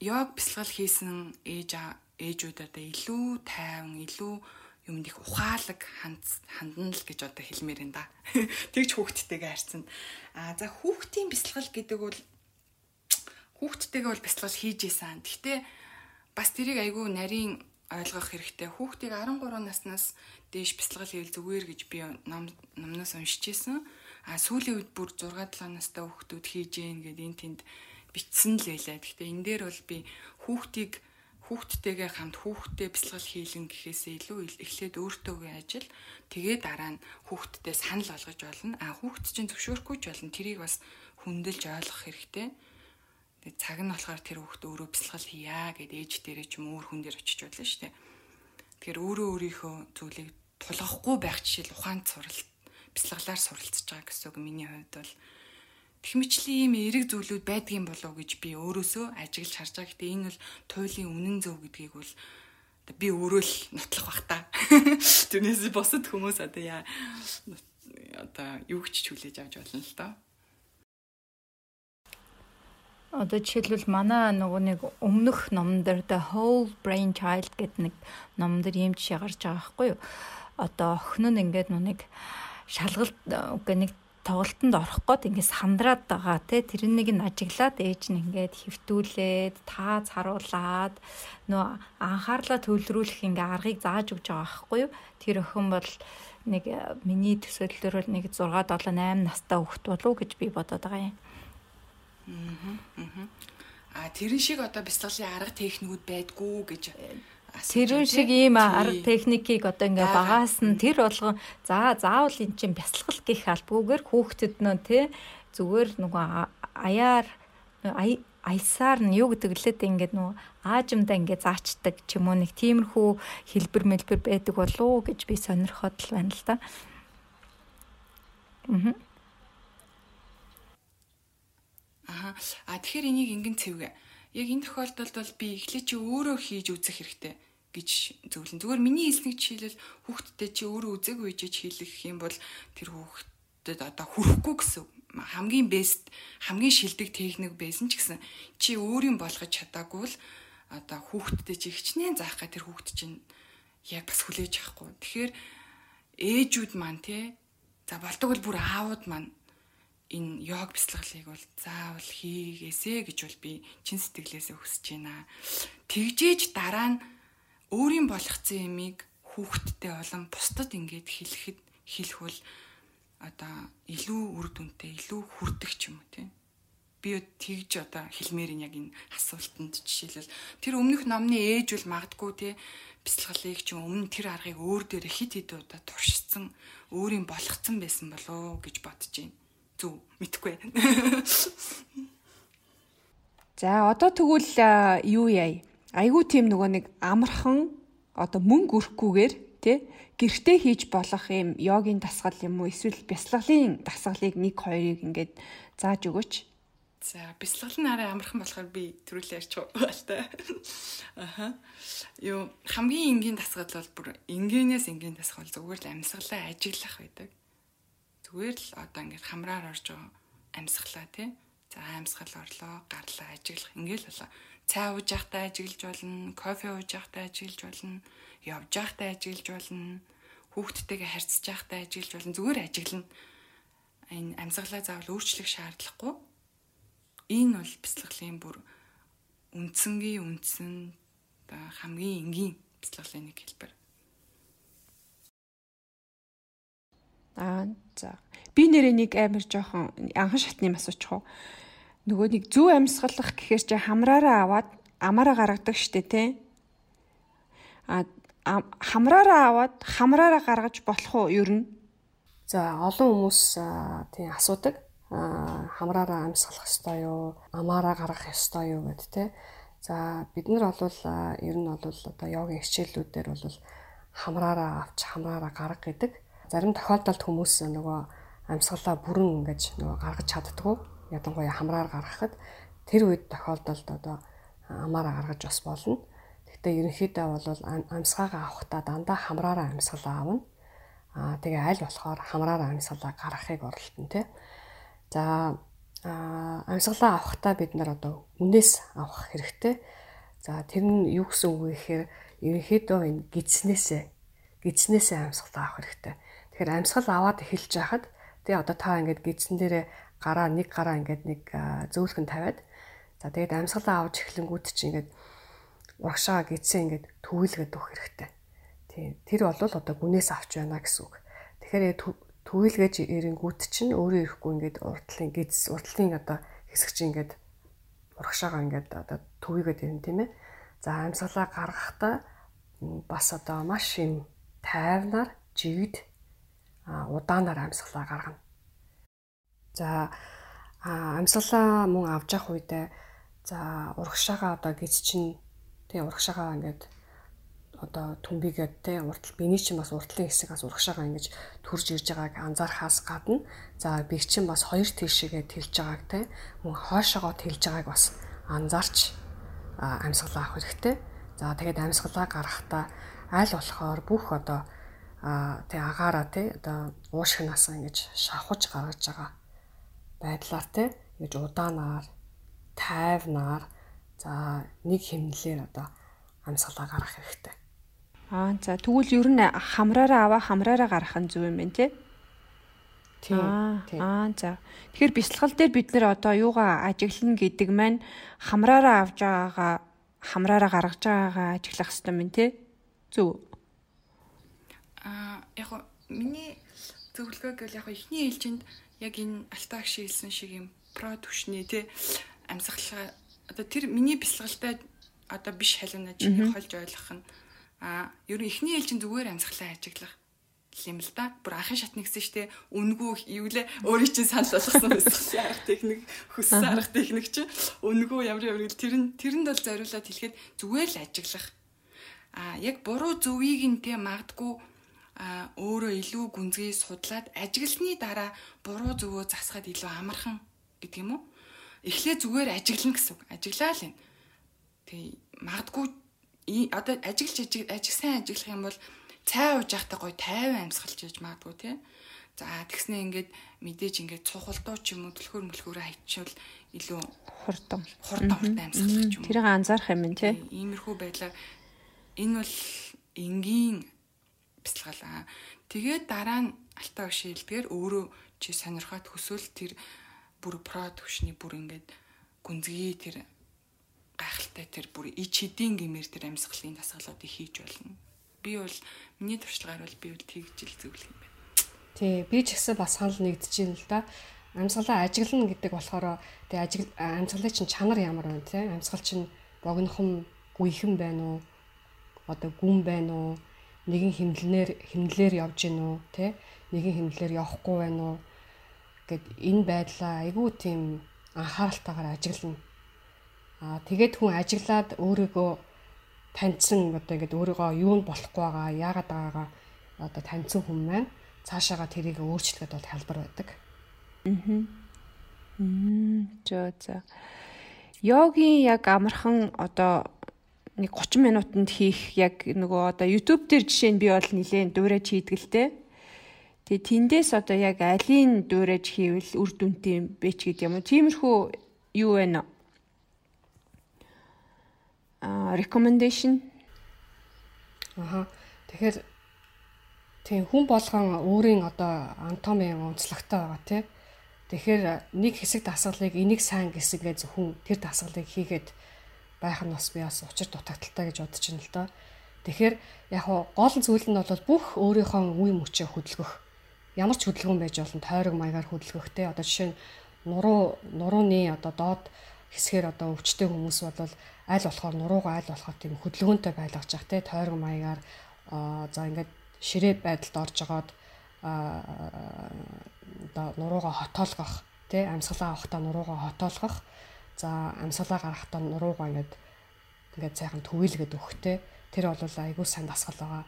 Йог бясалгал хийсэн ээж ээжүүд одоо илүү тайван, илүү юмд их ухаалаг хандна л гэж одоо хэлмээр энэ да. Тэгж хүүхдтэйгээ харьцсан. А за хүүхдийн бясалгал гэдэг бол хүүхдтэйгээ бол бясалгал хийж исэн. Гэхдээ бас тэрийг айгүй нарийн ойлгох хэрэгтэй. Хүүхдийг 13 наснаас дээш бясалгал хийвэл зүгээр гэж би ном номноос уншиж исэн. А сүүлийн үед бүр 6 7 настай хүүхдүүд хийж гин гэд энэ тэнд бичсэн л байлаа. Гэхдээ энэ дээр бол би хүүхдийг хүүхдтэйгээ хамт хүүхдтэй бясалгал хийлэн гэхээсээ илүү эхлээд өөртөөгээ ажил тэгээ дараа нь хүүхдтэй санал олгож болно. А хүүхд чинь зөвшөөрөхгүй ч болно. Тэрийг бас хүндэлж ойлгох хэрэгтэй. Тэгээ цаг нь болохоор тэр хүүхд өөрөө бясалгал хийя гэд ээж дээрээ ч юм өөр хүн дээр очиж болно шүү дээ. Тэгэхээр өөрөө өөрийнхөө зүйлийг тулгахгүй байх жишээл ухаанд суралт бясалгалаар суралцж байгаа гэсэн үг миний хувьд бол Тэгмэчлийн ийм эрэг зүйлүүд байдгийн болов гэж би өөрөөсөө ажиглаж харж байгаа. Гэтэ энэ бол туйлын үнэн зөв гэдгийг бол би өөрөө л нотлох бах та. Тэрнээс босод хүмүүс одоо яа одоо юу ч хүлээж авч болно л доо. Одоо жишээлбэл манай нөгөө нэг өмнөх номон дээр The Whole Brain Child гэдэг нэг номон дээр юм жишээ гарч байгаа байхгүй юу? Одоо охин нь ингээд нүг шалгалт үгүй нэг тоглолтод орох гээд ингээд сандраад байгаа те тэрнийг нь ажиглаад ээж нь ингээд хөвтүүлээд таац харуулад нөө анхаарлаа төвлөрүүлэх ингээ аргыг зааж өгч байгаа байхгүй юу тэр охин бол нэг э, миний төсөөллөөр нэг 6 7 8 настай хүүхэд болов гэж би бодоод байгаа юм. Аа тэрэн шиг одоо бяцлаглалын арга техникүүд байдгүй гэж Тэрүүн шиг ийм арга техникийг одоо ингээ багаас нь тэр болгон за заавал эн чинь бясалгал гэх албагүйгээр хүүхдэд нөө тий зүгээр нөгөө аяар аясаар нь юу гэдэг лээд ингээд нөгөө аажимдаа ингээд заачдаг ч юм уу нэг тиймэрхүү хэлбэр мэлбэр байдаг болов уу гэж би сонирхоод л байна л да. Аа. Аа. А тэгэхээр энийг ингэн цэвгэ яг энэ тохиолдолд бол би эхлээ чи өөрөө хийж үзэх хэрэгтэй гэж зөвлөн. Зүгээр миний хэлснэг жишээлбэл хүүхдтэй чи өөрөө үзээгүй гэж хэлэх юм бол тэр хүүхдэд одоо хүрэхгүй гэсэн хамгийн бест хамгийн шилдэг техник байсан ч гэсэн чи өөрийн болгож чадаагүй л одоо хүүхдтэй чи хичнээн заах га тэр хүүхд чинь яг бас хүлээж авахгүй. Тэгэхээр ээжүүд маань те за болдог бол бүр аауд маань энэ йог бяцлаглыг бол заавал хийгээсэ гэж бол би чин сэтгэлээсээ хүсэж байна. Тэгжээж дараа нь өөрийн болгоцсон ямиг хүүхдтэй болон бусдад ингээд хэлэхэд хэлэх бол одоо илүү үр дүнтэй, илүү хүрдэг ч юм уу тийм. Би тэгж одоо хэлмээр яг энэ асуултанд жишээлбэл тэр өмнөх номны ээж бол магадгүй тий бяцлаглыг ч өмнө тэр аргыг өөр дээр хит хит удаа туршицсан өөрийн болгоцсон байсан болоо гэж бодож байна зүв мэдхгүй. За одоо тэгвэл юу яа? Айгуу тийм нөгөө нэг амархан одоо мөнгө өрөхгүйгээр тий гэртээ хийж болох юм йогийн дасгал юм уу эсвэл бясалгалын дасгалыг 1 2-ыг ингээд зааж өгөөч. За бясалгал нь арай амархан болохоор би төрүүлээ ярьж байна. Аха. Юу хамгийн энгийн дасгал бол бүр энгийнээс энгийн дасгал зүгээр л амьсгалаа ажиглах байдаг. Зүгээр л одоо ингээд хамраар орж байгаа амьсгалаа тий. За амьсгал орлоо, гарлаа ажиглах ингээл болоо. Цай ууж явахдаа ажиглаж болно, кофе ууж явахдаа ажиглаж болно, явж явахдаа ажиглаж болно, хүүхдтэйгээ харьцаж явахдаа ажиглаж болно. Зүгээр ажиглана. Энэ амьсгалаа заавал өөрчлөх шаардлагагүй. Энэ бол бяцлаглалын бүр үндсэнгийн үндсэн хамгийн энгийн бяцлаглалын нэг хэлбэр. Аа за. Би нэрээ нэг амар жоохон анхан шатны асуучих уу. Нөгөө нэг зөв амьсгалах гэхээр чи хамраараа аваад амаараа гаргадаг штэ тий. А хамраараа аваад хамраараа гаргаж болох уу ер нь? За олон хүмүүс тийм асуудаг. хамраараа амьсгалах ёстой юу? Амаараа гаргах ёстой юу гэд тэ. За бид нар бол ер нь бол одоо йогийн хичээллүүдээр бол хамраараа авч хамраараа гарга гэдэг. Зарим тохиолдолд хүмүүс нөгөө амьсгалаа бүрэн ингэж нөгөө гаргаж чаддгүй. Ядангуяа хамраар гаргахад тэр үед тохиолдолд одоо амаараа гаргаж бас болно. Гэхдээ ерөнхийдөө бол амьсгаагаа авахдаа дандаа хамраараа амьсгалаа авна. Аа тэгээ аль болохоор хамраараа амьсгалаа гаргахыг оролдоно тий. За аа амьсгалаа авахдаа бид нар одоо үнээс авах хэрэгтэй. За тэр нь юу гэсэн үг вэ гэхээр ерөнхийдөө энэ гидснээсээ гидснээсээ амьсгалаа авах хэрэгтэй. Тэгэхээр амьсгал аваад эхэлж байхад тий одоо та ингээд гидсэн дээрээ гараа нэг гараа ингээд нэг зөөлхөн тавиад за тэгээд амьсгалаа авч эхлэнгүүт чи ингээд урагшаа гидсэн ингээд төвлгээд өгөх хэрэгтэй. Тий тэр бол одоо гүнээс авч байна гэсэн үг. Тэгэхээр төвлгээж ирэнгүүт чинь өөрөө ирэхгүй ингээд урдлын гидс урдлын одоо хэсэг чинь ингээд урагшаага ингээд одоо төвийгээд ирнэ тийм ээ. За амьсгалаа гаргахдаа бас одоо маш юм тайвнаар жигд удаанаар амьсгалаа гаргана. За амьсгалаа мөн авч явах үедээ за урагшаага одоо гиз чинь тий урагшаага ингээд одоо түмбигээд тий уртл биений чинь бас уртлын хэсэг бас урагшаага ингэж төрж ирж байгааг анзаархаас гадна за биг чинь бас хоёр тийшээгээ тэлж байгааг тий мөн хоошоогоо тэлж байгааг бас анзаарч амьсгалаа авах хэрэгтэй. За тэгээд амьсгалаа гаргахдаа аль болохоор бүх одоо а тэг агаараа тий одоо уушгнаас ингэж шавхаж гаргаж байгаа байдлаар тий ингэж удаанаар тайвнаар за нэг хэмнэлээр одоо амьсгалаа гаргах хэрэгтэй. Аа за тэгвэл ер нь хамраараа аваа хамраараа гаргах нь зөв юм байна тий. Тийм. Аа за. Тэгэхээр бясалгал дээр бид нэр одоо юугаа ажиглана гэдэг маань хамраараа авж байгаагаа хамраараа гаргаж байгаагаа ажиглах хэрэгтэй юм тий. Зөв. Аа яг миний зөвлөгөө гэвэл яг эхний ээлжинд яг энэ алтаа гши хэлсэн шиг юм про төвшний тий амьсгалаа одоо тэр миний бясалгалтай одоо биш халуунаа чиний холж ойлгох нь. А ер нь эхний ээлжинд зүгээр амьсгалаа ажиглах юм л да. Бүр анхын шатны гэсэн штэ үнгүү юу лээ? Өөрийн чинь санал болгосон өсгсөн арга техник хөссөн арга техник чи. Үнгүү ямар ямар тэр нь тэрэнд бол зориулаад хэлэхэд зүгээр л ажиглах. А яг буруу зөвийг нь тэ магадгүй а өөрөө илүү гүнзгий судлаад ажиглсны дараа буруу зөвөө засахад илүү амархан гэдэг юм уу? Эхлээ зүгээр ажиглана гэсэн үг. Ажиглаа л юм. Тэг магадгүй одоо ажиглж ажиг сайн ажиглах юм бол цай ууж явахдаа гоё тайван амьсгалж яж магадгүй тий. За тэгснээ ингээд мэдээж ингээд цухалдуу ч юм уу төлхөр мөлхөөрөө хайчвал илүү хурдан хурдан хурдан амьсгалах юм. Тэрийг анзаарах юм тий. Иймэрхүү байдлаар энэ бол энгийн бяцлагалаа. Тэгээд дараа нь алтаа өгш хэлдгээр өөрөө чи сонирхоод хөсөөл тэр бүр про төвшний бүр ингээд гүнзгий тэр гайхалтай тэр бүр ич хэдийн гэмээр тэр амьсгалын дасгалуудыг хийж болно би бол миний туршлагаар бол би бол тэгж ил зөвлөх юм байна. Тий, би ч гэсэн бас санал нэгдэж байна л да. Амьсгалаа ажиглана гэдэг болохоор тий ажиг амьсгалын чинь чанар ямар байна тий? Амьсгал чинь богинохон гүйхэн байна уу? Одоо гүн байна уу? Нэгэн химлэнээр химлэлээр явж гин үү тий? Нэгэн химлэлээр явахгүй байна уу? гэд энэ байдлаа айгүй тийм анхааралтайгаар ажиглана. Аа тэгээд хүн ажиглаад өөрийгөө таньсан одоо ингээд өөрийгөө юу нь болохгүй байгаа яагаад байгаагаа одоо таньсан хүн маань цаашаага тэрийг өөрчлөхөд бол хэлбэр байдаг. Аа. Мм зөө зөө. Йогийн яг амархан одоо нэг 30 минутанд хийх яг нөгөө одоо YouTube дээр жишээ нь би бол нилээн дуурайж те. Тэгээ тэндээс одоо яг алийн дуурайж хийвэл үр дүнтэй бэ ч гэдэг юм уу. Тиймэрхүү юу вэ нэ? recommendation. Аха. Тэгэхээр тийм хүн болгон өөрийн одоо анатомийн онцлогтой байгаа тий. Тэгэхээр нэг хэсэг дасгалыг энийг сайн гэсгээ зөвхөн тэр дасгалыг хийгээд байх нь бас би бас учир дутагдaltaй гэж бодож байна л доо. Тэгэхээр яг гол зүйл нь бол бүх өөрийнхөө үе мөчөө хөдөлгөх. Ямар ч хөдөлгөөн байж болно тойрог маягаар хөдөлгөх те. Одоо жишээ нь нуруу нурууны одоо доод хэсгээр одоо өвчтэй хүмүүс бол аль болохоор нуруугаа аль болохоор тийм хөдөлгөөнтэй байлгаж явах те тойрог маягаар аа за ингээд ширээ байдалд орж агаад аа одоо нуруугаа хотоолгох тий амьсгалаа авахтаа нуруугаа хотоолгох за амьсгалаа гаргахтаа нуруугаа ингээд ингээд сайхан төвөөлгээд өгөх тий тэр бол айгүй сайн дасгал байгаа.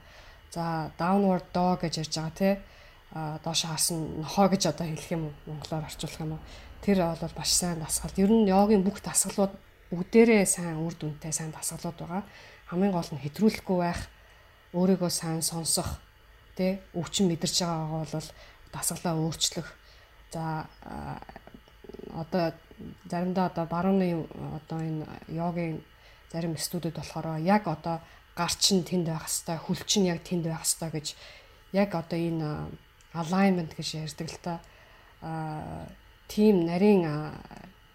За downward dog гэж ярьж байгаа тий доош харсан нохоо гэж одоо хэлэх юм монголоор орчуулах юм уу? Тэр бол маш сайн дасгал. Ер нь йогийн бүх дасгалууд бүгдээрээ сайн үр дүнтэй сайн дасгалууд байгаа. Хамгийн гол нь хэтрүүлэхгүй байх өөрийгөө сайн сонсох тэ өвчин мэдэрч байгаагаа бол дасгалаа өөрчлөх. За одоо заримдаа одоо барууны одоо энэ йогийн зарим студид болохоор яг одоо гарч нь тэнд байх хэвээр хүлч нь яг тэнд байх хэвээр гэж яг одоо энэ alignment гэж ярьдаг л та а тийм нарийн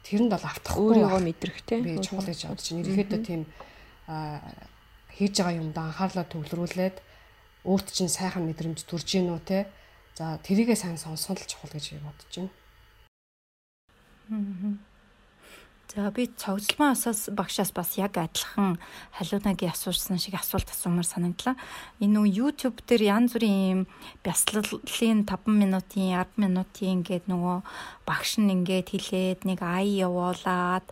тэрэнд бол автахгүй өөрийгөө мэдрэх тийм би чухал гэж бодож байна. Ерөнхийдөө тийм хийж байгаа юмдаа анхаарлаа төвлөрүүлээд өөрт чинь сайхан мэдрэмж төрж гин үү те. За тэрийгээ сайн сонсох л чухал гэж би бодож байна. За би цогцлмаа асаас багшаас бас яг адилхан халуунагийн асуусан шиг асуулт асуумаар санагдлаа. Энэ нүү YouTube дээр янз бүрийн юм бясалгалын 5 минутын 10 минутын ингээд нөгөө багш нь ингээд хэлээд нэг ай явуулаад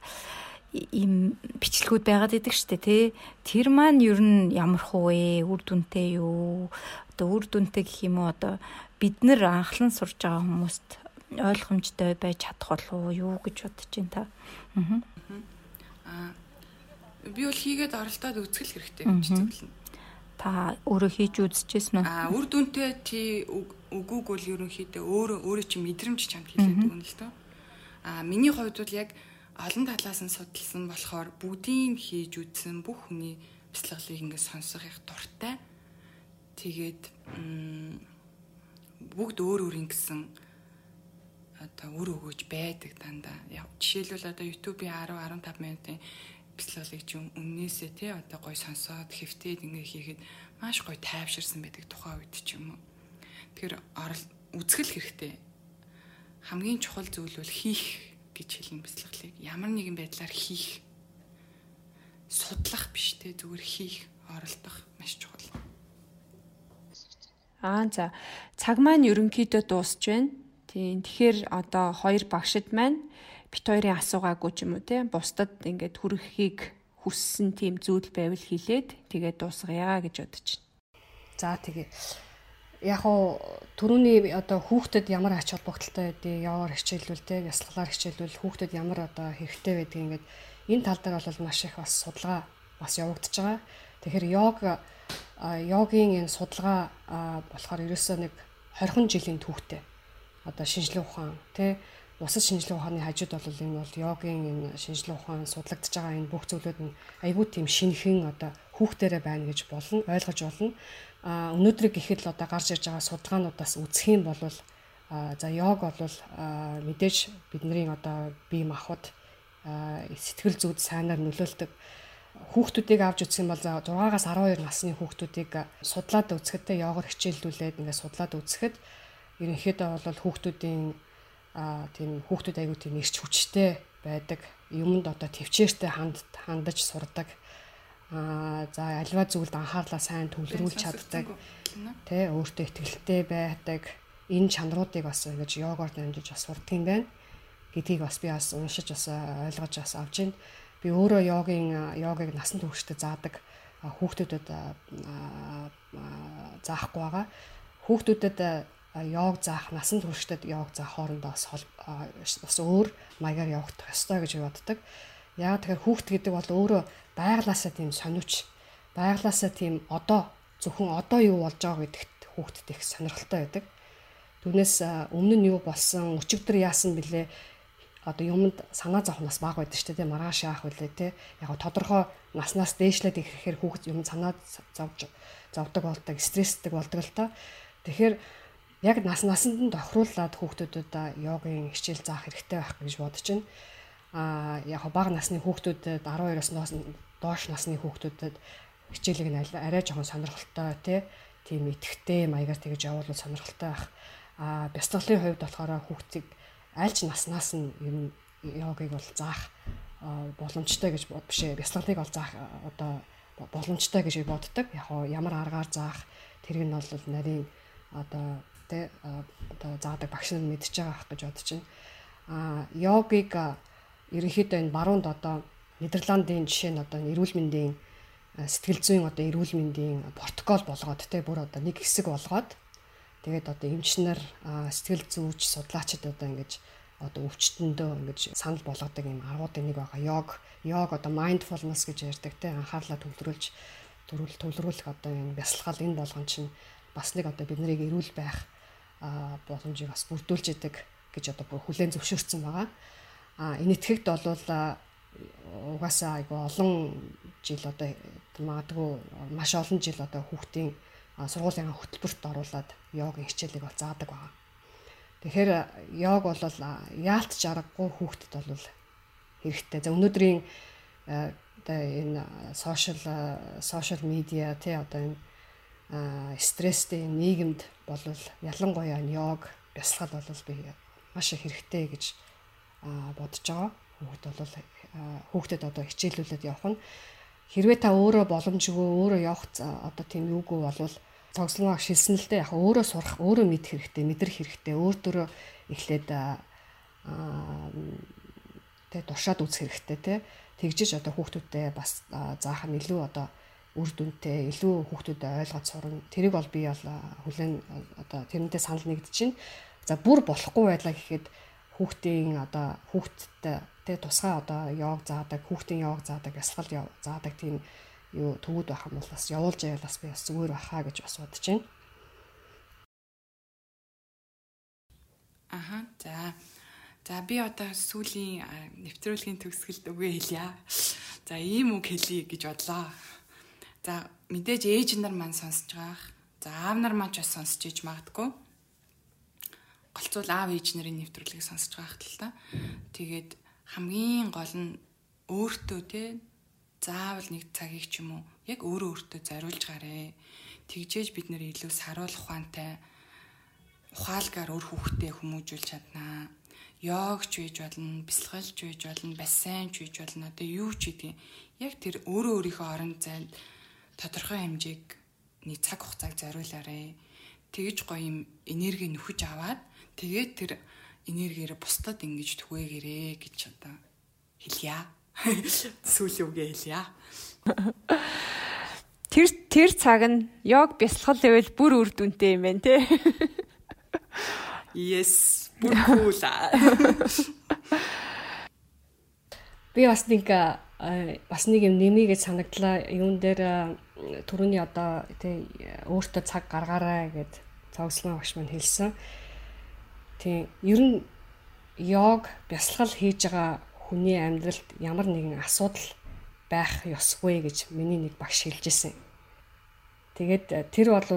ийм бичлэгүүд байгаад идэг штэ тий. Тэр маань ер нь ямар хувэ үр дүнтэй юу? Одоо үр дүнтэй гэх юм уу одоо бид нар анхлан сурж байгаа хүмүүст ойлгомжтой байж чадах болов юу гэж бодож байна та. Аа. Би бол хийгээд оролдоод үзэх хэрэгтэй гэж зөвлөнө. Та өөрөө хийж үзчихсэн үү? Аа, үр дүнтэй тий үгүйг бол ерөнхийдөө өөрөө өөрөө чи мэдрэмж чамд хэлээд өгнө л дөө. Аа, миний хувьд бол яг олон талаас нь судалсан болохоор бүгдийг хийж үзсэн бүх хүний бяцлаглыг ингээд сонсох их дуртай. Тэгээд бүгд өөр өөр ингэсэн одоо үр өгөөж байдаг дандаа. Яг жишээлбэл одоо YouTube-ийн 10 15 минутын бяцлаглыг чи өмнөөсөө тий одоо гой сонсоод хэвтээд ингээ хийхэд маш гой тайвширсан байдаг тухайн үед ч юм уу. Тэгэхээр орол үзгэл хэрэгтэй. Хамгийн чухал зүйл бол хийх гэж хэлнэ бяцлаглыг. Ямар нэгэн байдлаар хийх. Судлах биш те зүгээр хийх, оролдох маш чухал. Аа за цаг маань ерөнхийдөө дуусч байна. Тийм. Тэгэхээр одоо хоёр багшид маань бит хоёрын асуугаагүй ч юм уу те бусдад ингээд хүргэхийг хүссэн тийм зүйл байвал хэлээд тэгээд дуусгая гэж бодож байна. За тэгээ. Яг уу төрөний одоо хүүхдэд ямар ач холбогдолтой байдгийг яваар хичээлүүл те ясгалаар хичээлүүл хүүхдэд ямар одоо хэрэгтэй байдгийг ингээд энэ тал дээр бол маш их бас судалгаа бас явагдаж байгаа. Тэгэхээр йог йогийн энэ судалгаа болохоор ерөөсөө нэг 20 жилийн түүхтэй одоо шинжлэх ухаан тий? Бусад шинжлэх ухааны хажууд бол энэ бол йогийн энэ шинжлэх ухаан судлагдж байгаа энэ бүх зүйлүүд нь айгүй тийм шинхэн одоо хүүхдэрэ байна гэж болно ойлгож болно. А өнөөдрийг гэхэд л одоо гарч ирж байгаа судалгаануудаас үзэх юм бол за йог бол мэдээж бидний одоо бие махбод сэтгэл зүйд сайнаар нөлөөлдөг. Хүүхдүүдийг авч юм бол 6-аас 12 насны хүүхдүүдийг судлаад үзэхэд йогоор хичээллүүлээд ингээд судлаад үзэхэд ерөнхийдөө бол хүүхдүүдийн аа тийм хүүхдүүд аягүй тийм ирч хүчтэй байдаг. Юмд одоо төвчээртэй ханд хандаж сурдаг. Аа за альва зүйлд анхаарлаа сайн төвлөрүүлж чаддаг. Тэ өөртөө ихтэй байдаг. Энэ чанаруудыг бас ингэж йогоор дамжиж бас сурдаг юм байна. гэдгийг бас би бас уншиж бас ойлгож бас авч байна. Би өөрөө йогийн йогыг насан туршид заадаг хүүхдүүдэд заахгүй байгаа. Хүүхдүүдэд йог заах, насан туршидад йог заах хоорондоо бас бас өөр маягаар явагдах ёстой гэж боддог. Яг тэгэхээр хүүхд гэдэг бол өөрөө байглаасаа тийм сониуч, байглаасаа тийм одоо зөвхөн одоо юу болж байгаа гэдэгт хүүхдэд их сонирхолтой байдаг. Түүнээс өмнө нь юу болсон, өчигдөр яасан бilé одоо юмд санаа зовхноос баг байдаг шүү дээ маргааш яах вүлээ те яг тодорхой наснаас дээшлээд ирэхээр хүүхд юм санаа зовж зовдөг болдог стрессдэг болдог л та тэгэхээр яг нас насанд нь тохируулаад хүүхдүүдэд йогийн хичээл заах хэрэгтэй байх гэж бодож байна. Аа яг бага насны хүүхдүүдэд 12-оос доош насны хүүхдүүдэд хичээлийг нь арай жоохон сонирхолтой тий тийм итгэвтэй маягаар тэгж явуулвал сонирхолтой байх. Аа бяцлаглалын хувьд болохоор хүүхдийг аль ч наснаас нь ер нь йогыг бол заах боломжтой гэж бод бишээ. Бяцлаглалыг бол заах одоо боломжтой гэж боддог. Яг ямар аргаар заах тэрг нь бол нарийн одоо тэ одоо заадаг багш нар мэдж байгаа ах гэж бодож байна. А йогыг ерөнхийдөө энэ баруунд одоо Нидерландын жишээ нь одоо эрүүл мэндийн сэтгэл зүйн одоо эрүүл мэндийн протокол болгоод тэ бүр одоо нэг хэсэг болгоод тэгээд одоо эмчнэр сэтгэл зүйч судлаачид одоо ингэж одоо өвчтөндөө ингэж санал болгодог юм аргуудын нэг байгаа. Йог, йог одоо mindfulness гэж ярьдаг те анхаарлаа төвлөрүүлж төрүүл төвлөрүүлэх одоо энэ бясалгал энэ болгон чинь бас нэг одоо бид нарыг эрүүл байх боломжийг бас бүрдүүлж идэг гэж одоо бүр хүлээн зөвшөөрсөн байгаа. А энэ итгэгд бол угаасаа айгу олон жил одоо магадгүй маш олон жил одоо хүүхдийн сургуулийн хөтөлбөрт оруулаад йогийн хичээлийг бол заадаг байгаа. Тэгэхээр йог бол яалтч аргагүй хүүхдэд бол хэрэгтэй. За өнөөдрийн одоо энэ сошиал сошиал медиа тий одоо энэ стресстэй нийгэмд бол ялангуяа йог бясалгал бол би маш их хэрэгтэй гэж бодож байгаа. Хүүхд бол хүүхдэд одоо хичээлүүлээд явах нь хэрвээ та өөрөө боломжгүй өөрөө явах одоо тийм юугүй болвол цогцлогоо шилсэн л дээ яг өөрөө сурах өөрөө мэдэх хэрэгтэй мэдрэх хэрэгтэй өөр төрөө эхлээд тэ туршаад үзэх хэрэгтэй тэ тэгжиж одоо хүүхдүүдтэй бас заах нь илүү одоо үр дүнтэй илүү хүүхдүүдэд ойлгоод сурна тэрийг бол би бол хүлэн одоо тэрнтэй санал нэгдэж байна за бүр болохгүй байлаа гэхэд хүүхдийн одоо хүүхдтэй тэ тусгай одоо йог заадаг хүүхдийн йог заадаг бясалгал заадаг тийм юу төвүүд байх юм бол бас явуулж байвал бас би бас зүгээр баха гэж бас бодож байна. Аха за. За би одоо сүүлийн нэвтрүүлгийн төгсгөлд үгээ хэлье. За ийм үг хэлье гэж бодлоо. За мэдээж ээж нар маань сонсож байгаа. За аав нар маань ч бас сонсож иж магадгүй. Голцвол аав ээж нарын нэвтрүүлгийг сонсож байгаа хэл та. Тэгээд хамгийн гол нь өөртөө те заавал нэг цагийг ч юм уу яг өөрөө өөртөө зориулж гарээ. Тэгжээж бид нэр илүү саруул ухаантай ухаалгаар өөр хүүхдээ хүмүүжүүлж чаднаа. Йогч байж болно, бясалгалч байж болно, бассейнч байж болно. Одоо юу ч гэдэг яг тэр өөрөө өөрийнхөө орон зайд тодорхой хэмжээг нэг цаг хугацааг зориулаарэ. Тэгж гоё юм энерги нөхөж аваад тэгээд тэр энергиэр бусдад ингэж түгээгээрээ гэж одоо хэлье. Сүүлийн үгээ хэлье. Тэр тэр цаг нь йог бясалгал байвал бүр үр дүнтэй юм байна те. Yes, бүр cool. Би бас нэг бас нэг юм нэмийгээд санагдлаа. Юун дээр түрүүний одоо тий өөртөө цаг гаргаарай гэд цогцлон багш маань хэлсэн. Тийм ер нь йог бясалгал хийж байгаа хүний амьдралд ямар нэгэн асуудал байх ёсгүй гэж миний нэг багш хэлжсэн. Тэгээд э, тэр бол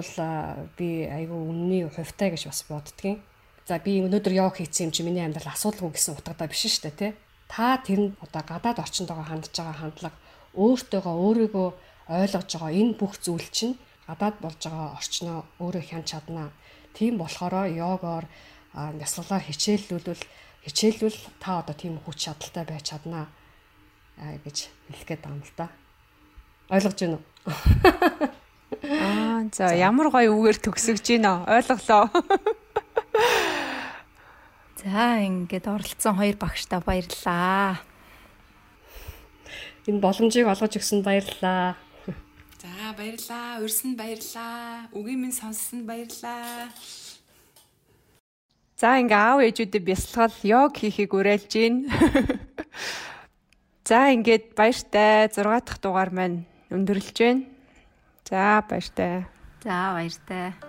би айгүй үнний хувьтай гэж бас боддгийн. За би өнөөдөр йог хийсэн юм чи миний амьдрал асуудалгүй гэсэн утгатай биш шүү дээ, тий. Та тэр нь одоо гадаад орчинд байгаа хандж байгаа хандлага өөртөөгөө өөрийгөө ойлгож байгаа энэ бүх зүйл чинь гадаад болж байгаа орчноо өөрөө хянч чаднаа. Тийм болохоор йогоор бясалгалаар хичээллүүлвэл хичээлвэл та одоо тийм хүч чадалтай байж чаднаа гэж хэлэх гээд байгаа юм л да. Ойлгож байна уу? Аа за ямар гоё үгээр төгсөж гинэ ойлголоо. За ингээд оролцсон хоёр багштай баярлаа. Энэ боломжийг олгож өгсөнд баярлаа. За баярлаа. Урьсанд баярлаа. Үгийн минь сонссонд баярлаа. За ингээ аав ээжүүдэд бясалгал йог хийхийг уриалж гин. За ингээд баяртай 6 дахь дугаар маань өндөрлж байна. За баяртай. За баяртай.